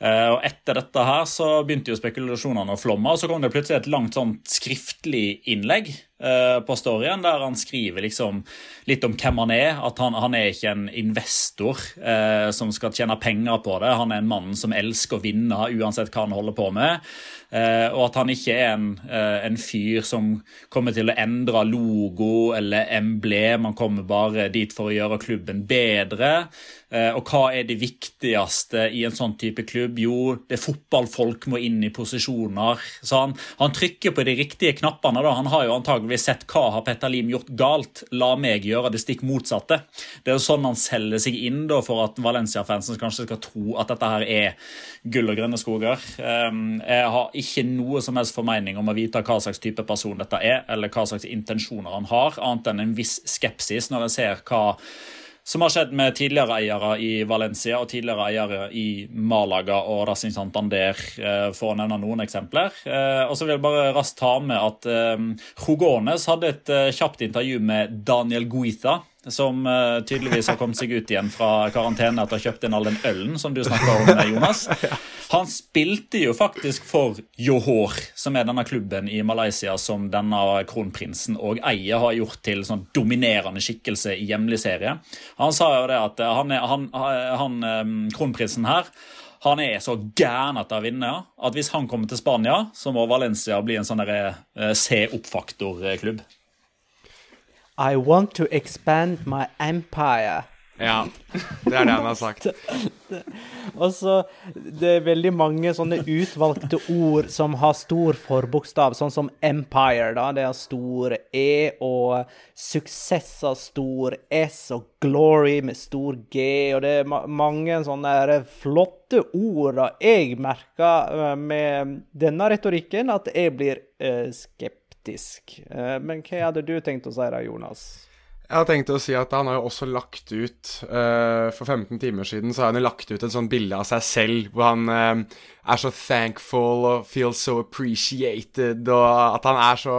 Uh, og Etter dette her så begynte jo spekulasjonene å flomme, og så kom det plutselig et langt sånn skriftlig innlegg uh, på storyen der han skriver liksom litt om hvem han er. At han, han er ikke en investor eh, som skal tjene penger på det. Han er en mann som elsker å vinne uansett hva han holder på med. Og at han ikke er en, en, fyr som kommer til å endre logo eller emblem. Han kommer bare dit for å gjøre klubben bedre. og hva er det viktigste i en sånn type klubb? Jo, det er fotballfolk må inn i posisjoner. Så han, han, trykker på de riktige knappene. da. Han har jo antageligvis sett hva har Petter Lim gjort galt. La meg gjøre det stikk motsatte. Det er jo sånn han selger seg inn da, for at Valencia-fansen kanskje skal tro at dette her er gull og grønne skoger. Jeg har ikke noe som helst formening om å vite hva slags type person dette er, eller hva slags intensjoner han har, annet enn en viss skepsis når jeg ser hva som har skjedd med tidligere eiere i Valencia og tidligere eiere i Malaga og Racing Santander, eh, for å nevne noen eksempler. Eh, og så vil jeg bare raskt ta med at Jogones eh, hadde et kjapt intervju med Daniel Guita som uh, tydeligvis har kommet seg ut igjen fra karantene etter å ha kjøpt inn all den ølen som du snakka om, eh, Jonas. Han spilte jo faktisk for Johor, som er denne klubben i Malaysia som denne kronprinsen og eier har gjort til sånn dominerende skikkelse i hjemlig serie. Han sa jo det at eh, han, er, han, han kronprinsen her han er så gæren etter å vinne at hvis han kommer til Spania, så må Valencia bli en sånn se opp-faktor-klubb. I want to expand my empire. Ja, det er det han har sagt. Og så Det er veldig mange sånne utvalgte ord som har stor forbokstav, sånn som empire, da. Det er stor E, og suksess av stor S, og glory med stor G, og det er mange sånne flotte ord da jeg merker eh, med denne retorikken, at jeg blir uh, skeptisk skeptisk. Eh, men hva hadde du tenkt å si da, Jonas? Jeg har tenkt å si at han har jo også lagt ut uh, For 15 timer siden så har han jo lagt ut et sånt bilde av seg selv hvor han uh, er så thankful og feels so appreciated, og at han er så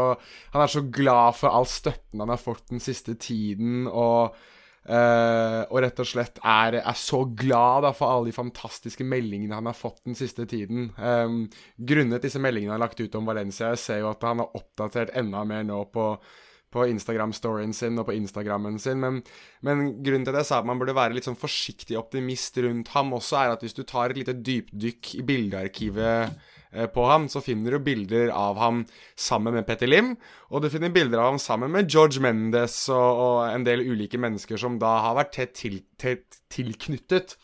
Han er så glad for all støtten han har fått den siste tiden, og Uh, og rett og slett er, er så glad da, for alle de fantastiske meldingene han har fått den siste tiden. Um, grunnet disse meldingene han har lagt ut om Valencia, jeg ser jo at han har oppdatert enda mer nå på, på Instagram-storyen sin og på Instagrammen sin. Men, men, grunnen til det sa at man burde være litt sånn forsiktig optimist rundt ham også, er at hvis du tar et lite dypdykk i bildearkivet Eh, på ham, så finner du bilder av ham sammen med Petter Lim. Og du finner bilder av ham sammen med George Mendes og, og en del ulike mennesker som da har vært tett, til, tett tilknyttet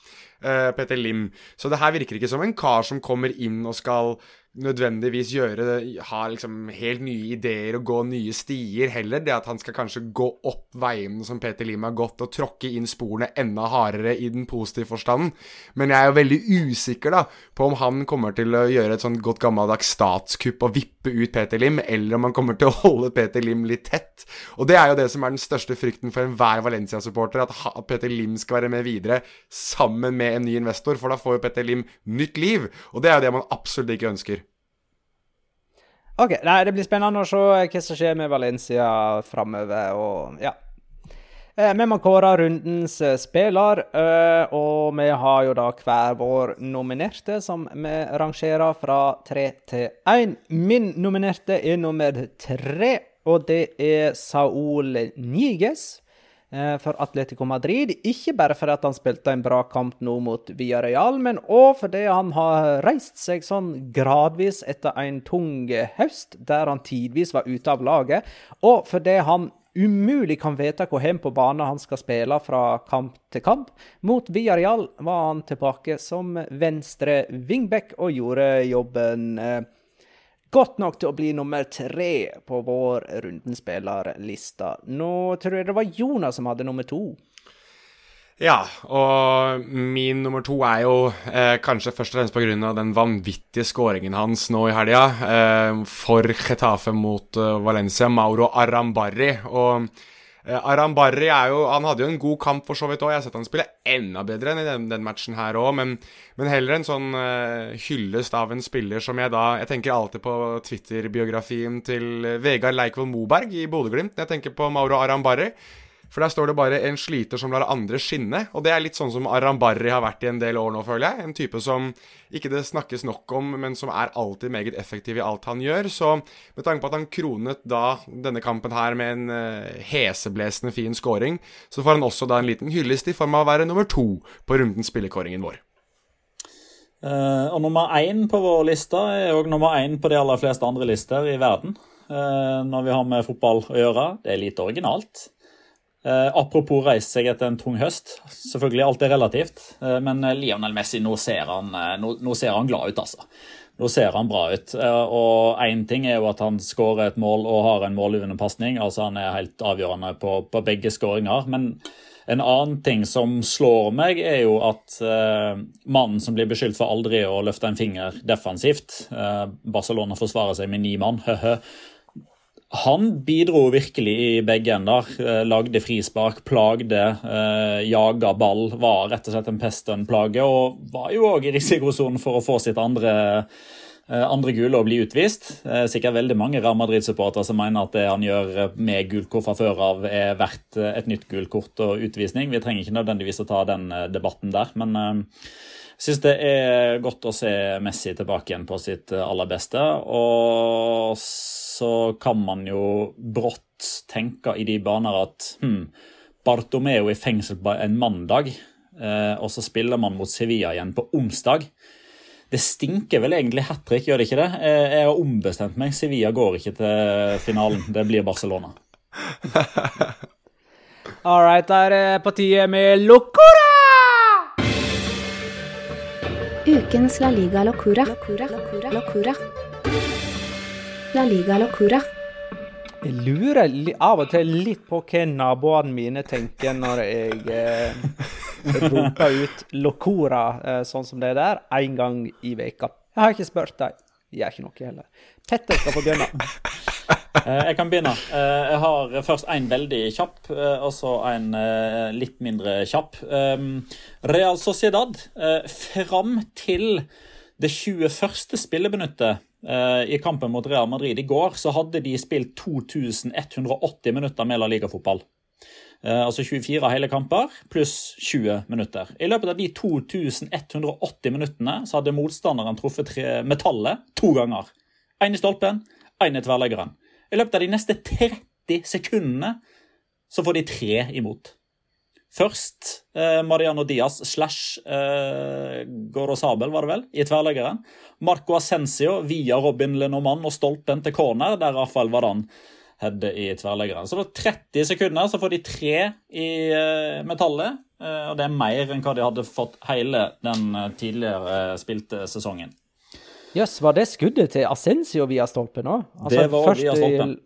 uh, Petter Lim. Så det her virker ikke som en kar som kommer inn og skal nødvendigvis gjøre ha liksom helt nye ideer og gå nye stier. Heller det at han skal kanskje gå opp veiene som Peter Lim har gått, og tråkke inn sporene enda hardere i den positive forstanden. Men jeg er jo veldig usikker da på om han kommer til å gjøre et sånn godt gammeldags statskupp og vippe ut Peter Lim, eller om han kommer til å holde Peter Lim litt tett. Og det er jo det som er den største frykten for enhver Valencia-supporter, at, Peter Lim skal være med videre sammen med en ny investor, for da får jo Peter Lim nytt liv. Og det er jo det man absolutt ikke ønsker. OK. Nei, det blir spennende å se hva som skjer med Valencia framover, og ja. Vi må kåre rundens spiller, eh, og vi har jo da hver vår nominerte, som vi rangerer fra tre til én. Min nominerte er nummer tre, og det er Saul Niges. Eh, for Atletico Madrid. Ikke bare fordi han spilte en bra kamp nå mot Villarreal, men òg fordi han har reist seg sånn gradvis etter en tung høst, der han tidvis var ute av laget, og fordi han umulig kan vite hvor hen på banen han skal spille fra kamp til kamp. Mot Villarreal var han tilbake som venstre wingback og gjorde jobben eh, godt nok til å bli nummer tre på vår rundenspillerliste. Nå tror jeg det var Jonas som hadde nummer to. Ja, og min nummer to er jo eh, kanskje først og fremst pga. den vanvittige skåringen hans nå i helga eh, for Getafe mot eh, Valencia, Mauro Arambarri. Og Eh, Aram er jo Han hadde jo en god kamp for så vidt òg. Jeg har sett han spille enda bedre enn i den, den matchen her òg, men, men, heller en sånn uh, hyllest av en spiller som jeg da Jeg tenker alltid på Twitter-biografien til Vegard Leikvoll Moberg i Bodø-Glimt. Jeg tenker på Mauro Aram Barry. For der står det bare 'en sliter som lar andre skinne'. Og det er litt sånn som Arambarri har vært i en del år nå, føler jeg. En type som ikke det snakkes nok om, men som er alltid meget effektiv i alt han gjør. Så med tanke på at han kronet da denne kampen her med en uh, heseblesende fin scoring, så får han også da en liten hyllest i form av å være nummer to på rundens spillekåringen vår. Uh, og nummer én på vår liste er òg nummer én på de aller fleste andre lister i verden. Uh, når vi har med fotball å gjøre. Det er lite originalt. Eh, apropos reise seg etter en tung høst. Selvfølgelig alt er relativt. Eh, men eh, Lionel Messi, nå ser, han, eh, nå, nå ser han glad ut, altså. Nå ser han bra ut. Eh, og én ting er jo at han skårer et mål og har en målgivende pasning. Altså han er helt avgjørende på, på begge skåringer. Men en annen ting som slår meg, er jo at eh, mannen som blir beskyldt for aldri å løfte en finger defensivt Barcelona forsvarer seg med ni mann. Han bidro virkelig i begge ender. Eh, lagde frispark, plagde, eh, jaga ball. Var rett og slett en pest og en plage. Og var jo òg i risikosonen for å få sitt andre, eh, andre gule og bli utvist. Eh, sikkert veldig mange Real Madrid-supportere som mener at det han gjør med gult kort fra før av, er verdt et nytt gult kort og utvisning. Vi trenger ikke nødvendigvis å ta den debatten der, men jeg syns det er godt å se Messi tilbake igjen på sitt aller beste. Og så kan man jo brått tenke i de baner at hm, Bartomeo i fengsel på en mandag, eh, og så spiller man mot Sevilla igjen på onsdag. Det stinker vel egentlig hat trick, gjør det ikke det? Eh, jeg har ombestemt meg. Sevilla går ikke til finalen. Det blir Barcelona. All right, da er det på tide med Locora! Ukens La Liga Locura. Locura. Locura. Locura. La Liga Locura. Jeg lurer av og til litt på hva naboene mine tenker når jeg eh, roper ut Locora eh, sånn som det der, én gang i veka. Jeg har ikke spurt dem. Gjør ikke noe heller. Petter skal få begynne. Eh, jeg kan begynne. Eh, jeg har først en veldig kjapp, eh, og så en litt mindre kjapp. Real Sociedad. Fram til det 21. spilleminuttet I kampen mot Real Madrid i går så hadde de spilt 2180 minutter med La Liga-fotball. Eh, altså 24 hele kamper pluss 20 minutter. I løpet av de 2180 minuttene så hadde motstanderen truffet metallet to ganger. Én i stolpen, én i tverrleggeren. I løpet av de neste 30 sekundene så får de tre imot. Først eh, Mariano Diaz slash eh, Gorosabel, var det vel, i tverrleggeren. Marco Ascencio via Robin Lenormand og stolpen til corner, der Rafael Vadan hadde i tverrleggeren. Så det var 30 sekunder så får de tre i eh, metallet. Eh, og det er mer enn hva de hadde fått hele den eh, tidligere spilte sesongen. Jøss, var det skuddet til Ascencio via stolpen òg? Det var først via stolpen.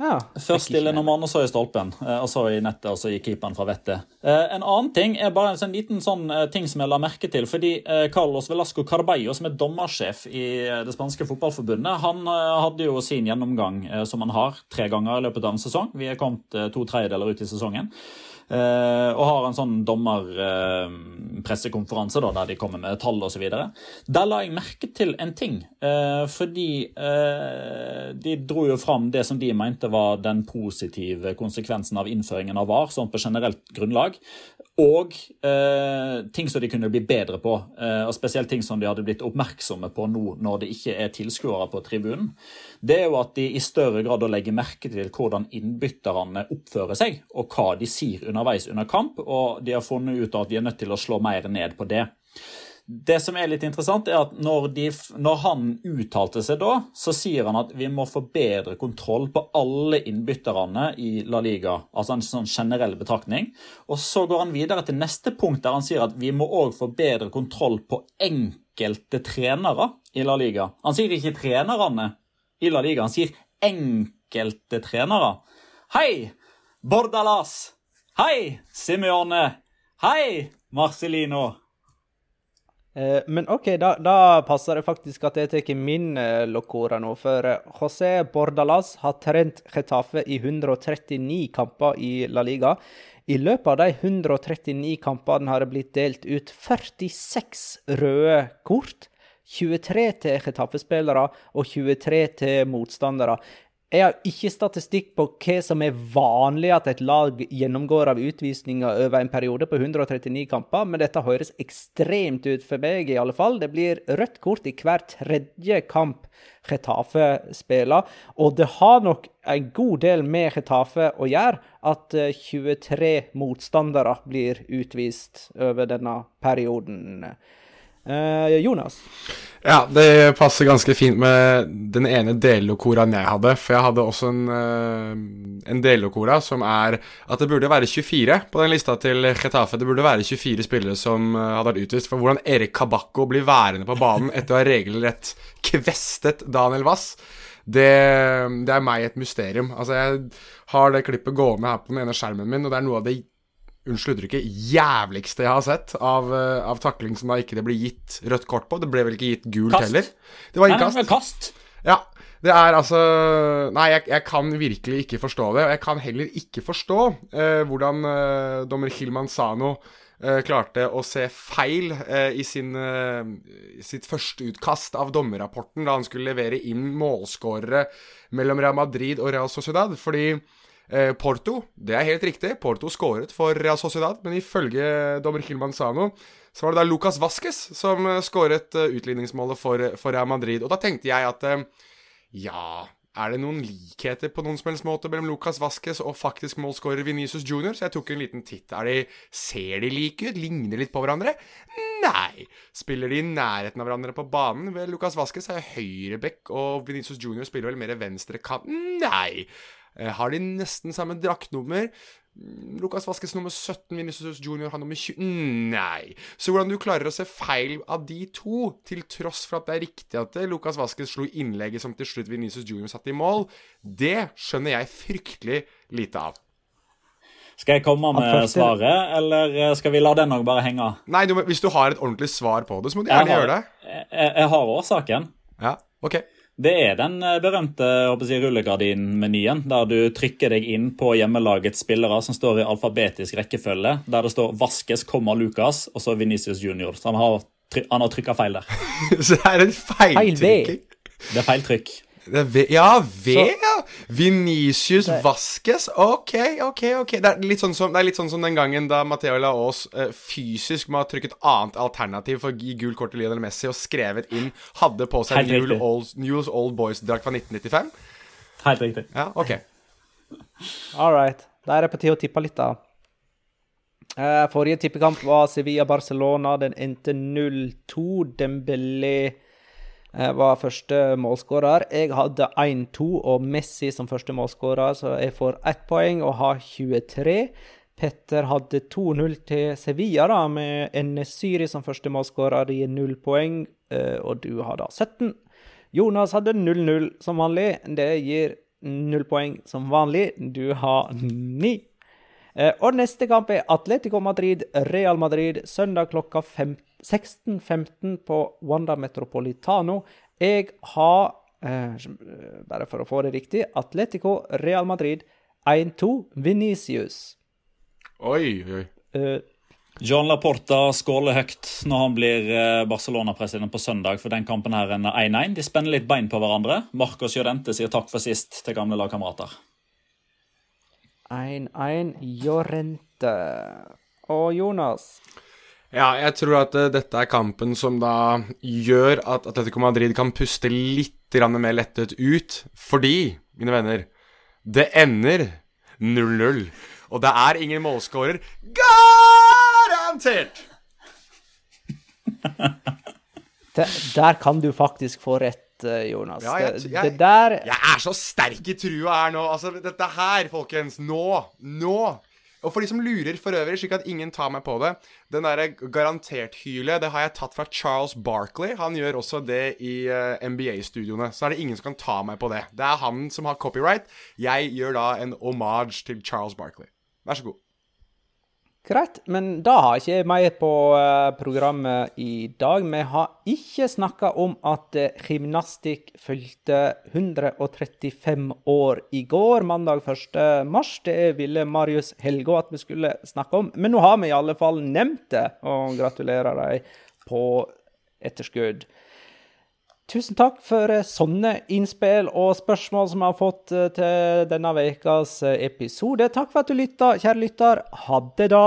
Ja. Først stille i og så i stolpen. eh, Og så i nettet, og så i keeperen fra vettet. Eh, En annen ting er bare en sånn liten sånn eh, ting som jeg la merke til. Fordi Carlos Velasco Carballo, som er dommersjef i det spanske fotballforbundet, han hadde jo sin gjennomgang som han har tre ganger i løpet av en sesong. Vi er kommet to tredjedeler ut i sesongen. Eh, og har en sånn dommerpressekonferanse der de kommer med tall osv. Der la jeg merke til en ting. eh, fordi eh, de dro jo fram det som de mente var den positive konsekvensen av innføringen av VAR, sånn på generelt grunnlag. Og eh, ting som de kunne bli bedre på. Eh, og spesielt ting som de hadde blitt oppmerksomme på nå når det ikke er tilskuere på tribunen. Det er jo at de i større grad legger merke til hvordan innbytterne oppfører seg, og hva de sier underveis under kamp, og de har funnet ut at de er nødt til å slå mer ned på det. Det som er litt interessant, er at når, de, når han uttalte seg da, så sier han at vi må få bedre kontroll på alle innbytterne i La Liga. Altså en sånn generell betraktning. Og så går han videre til neste punkt, der han sier at vi må òg få bedre kontroll på enkelte trenere i La Liga. Han sier ikke trenerne i La Liga, han sier enkelte trenere. Hei, Bordalas! Hei, Simeone! Hei, Marcelino! Eh, Men OK, da, da passer det faktisk at jeg tar min uh, locora nå. For eh, José Bordalas har trent Getafe i 139 kamper i La Liga. I løpet av de 139 kampene har det blitt delt ut 46 røde kort. 23 til Getafe-spillere og 23 til motstandere. Jeg har ikke statistikk på hva som er vanlig at et lag gjennomgår av utvisninger over en periode på 139 kamper, men dette høres ekstremt ut for meg, i alle fall. Det blir rødt kort i hver tredje kamp Getafe spiller, og det har nok en god del med Getafe å gjøre at eh, 23 motstandere blir utvist over denne perioden. Eh, Jonas? Ja, det passer ganske fint med den ene delokoraen jeg hadde. For jeg hadde også en, uh, en dellokora som er at det burde være 24 på den lista til Getafe. Det burde være 24 spillere som eh, hadde vært utvist. For hvordan Erik Kabakko blir værende på banen etter å ha regelrett kvestet Daniel Wass, det, det er meg et mysterium. Altså, jeg har det klippet gående her på den ene skjermen min, og det er noe av det unnskyld uttrykket, jævligste jeg har sett av, eh, av takling som da ikke det ble gitt rødt kort på. Det ble vel ikke gitt gult Kast. heller. Det var innkast. nei, kast. Ja. Det er altså Nei, jeg, jeg kan virkelig ikke forstå det. Og jeg kan heller ikke forstå eh, hvordan eh, dommer Hilman Sano eh, klarte å se feil eh, i sin, eh, sitt første utkast av dommerrapporten da han skulle levere inn målskårere mellom Real Madrid og Real Sociedad. Fordi Porto, det er helt riktig. Porto skåret for Real Sociedad, men ifølge dommer Kilmanzano så var det da Lucas Vasques som eh, skåret eh, utligningsmålet for, for Real Madrid. Og da tenkte jeg at eh, ja er det noen likheter på noen som helst måte mellom Lucas Vasques og faktisk målskårer Venezia Junior? Så jeg tok en liten titt. Er de, ser de like ut? Ligner litt på hverandre? Nei. Spiller de i nærheten av hverandre på banen? Vel, Lucas Vasques er høyreback, og Venezia Junior spiller vel mer venstre kant? Nei. Eh, Har de nesten samme draktnummer? Lukas Vaskes nummer 17, Vinicius Junior har nummer 20 Nei. Så hvordan du klarer å se feil av de to, til tross for at det er riktig at Lukas Lucas Vasques slo innlegget som til slutt Vinicius Junior satte i mål, det skjønner jeg fryktelig lite av. Skal jeg komme med første- svaret, eller eh, skal vi la den òg bare henge? Nei, du, hvis du har et ordentlig svar på det, så må du gjerne har, gjøre det. jeg, jeg har årsaken. Ja, ok. Det er den eh, berømte si, rullegardinmenyen, der du trykker deg inn på hjemmelagets spillere som står i alfabetisk rekkefølge, der det står 'Vaskes, komma Lucas' og så Venicius Junior. Så han har, try- han har trykka feil der. Så det er en feiltrykking. Det er feil trykk. Det er ve ja, V, ja. Vinicius Vasques. Ok, ok, ok. Det er litt sånn som, det er litt sånn som den gangen da Matheo Laos eh, fysisk må ha trykket annet alternativ for å gi gult kort til Lionel Messi og skrevet inn Hadde på seg New Newell's. Old, Newell's Old Boys-drakt fra 1995. Helt riktig. Ja, ok. All right. Da er det på tide å tippe litt, da. Eh, forrige tippekamp var Sevilla-Barcelona. Den endte 0-2. Dembélé var første målskårer. Jeg hadde 1-2 og Messi som første målskårer, så jeg får ett poeng og har 23. Petter hadde 2-0 til Sevilla, da, med Enesyri som første målskårer i null poeng, eh, og du har da 17. Jonas hadde 0-0 som vanlig. Det gir null poeng som vanlig. Du har 9. Eh, og neste kamp er Atletico Madrid, Real Madrid, søndag klokka fem- 16.15 på Wanda Metropolitano. Jeg har, eh, bare for å få det riktig, Atletico, Real Madrid, 1-2, Venicius. Oi, oi. Eh, John Laporta skåler høyt når han blir eh, Barcelona-president på søndag for den kampen her enn 1-1. De spenner litt bein på hverandre. Marcos Jodente sier takk for sist til gamle lagkamerater. 1-1, Jorente. Og Jonas. Ja, jeg tror at uh, dette er kampen som da gjør at Atletico Madrid kan puste litt mer lettet ut. Fordi, mine venner, det ender 0-0. Og det er ingen målskårer. Garantert! Det, der kan du faktisk få rett, eh, Jonas. Ja, jeg- jeg- det der Jeg er så sterk i trua her nå. Altså, dette her, folkens. Nå. Nå. Og for de som lurer for øvrig, slik at ingen tar meg på det Den derre garantert-hylet, det har jeg tatt fra Charles Barkley. Han gjør også det i uh, NBA-studioene. Så er det ingen som kan ta meg på det. Det er han som har copyright. Jeg gjør da en homage til Charles Barkley. Vær så god. Greit, men da har ikke jeg mer på eh, programmet i dag. Vi har ikke snakka om at eh, gymnastikk fylte 135 år i går, mandag 1. mars. Det ville Marius Helgå at vi skulle snakke om, men nå har vi i alle fall nevnt det, og gratulerer dem på etterskudd. Tusen takk for eh, sånne innspill og spørsmål som vi har fått eh, til denne ukas eh, episode. Takk for at du lytta, kjære lytter. Ha det, da.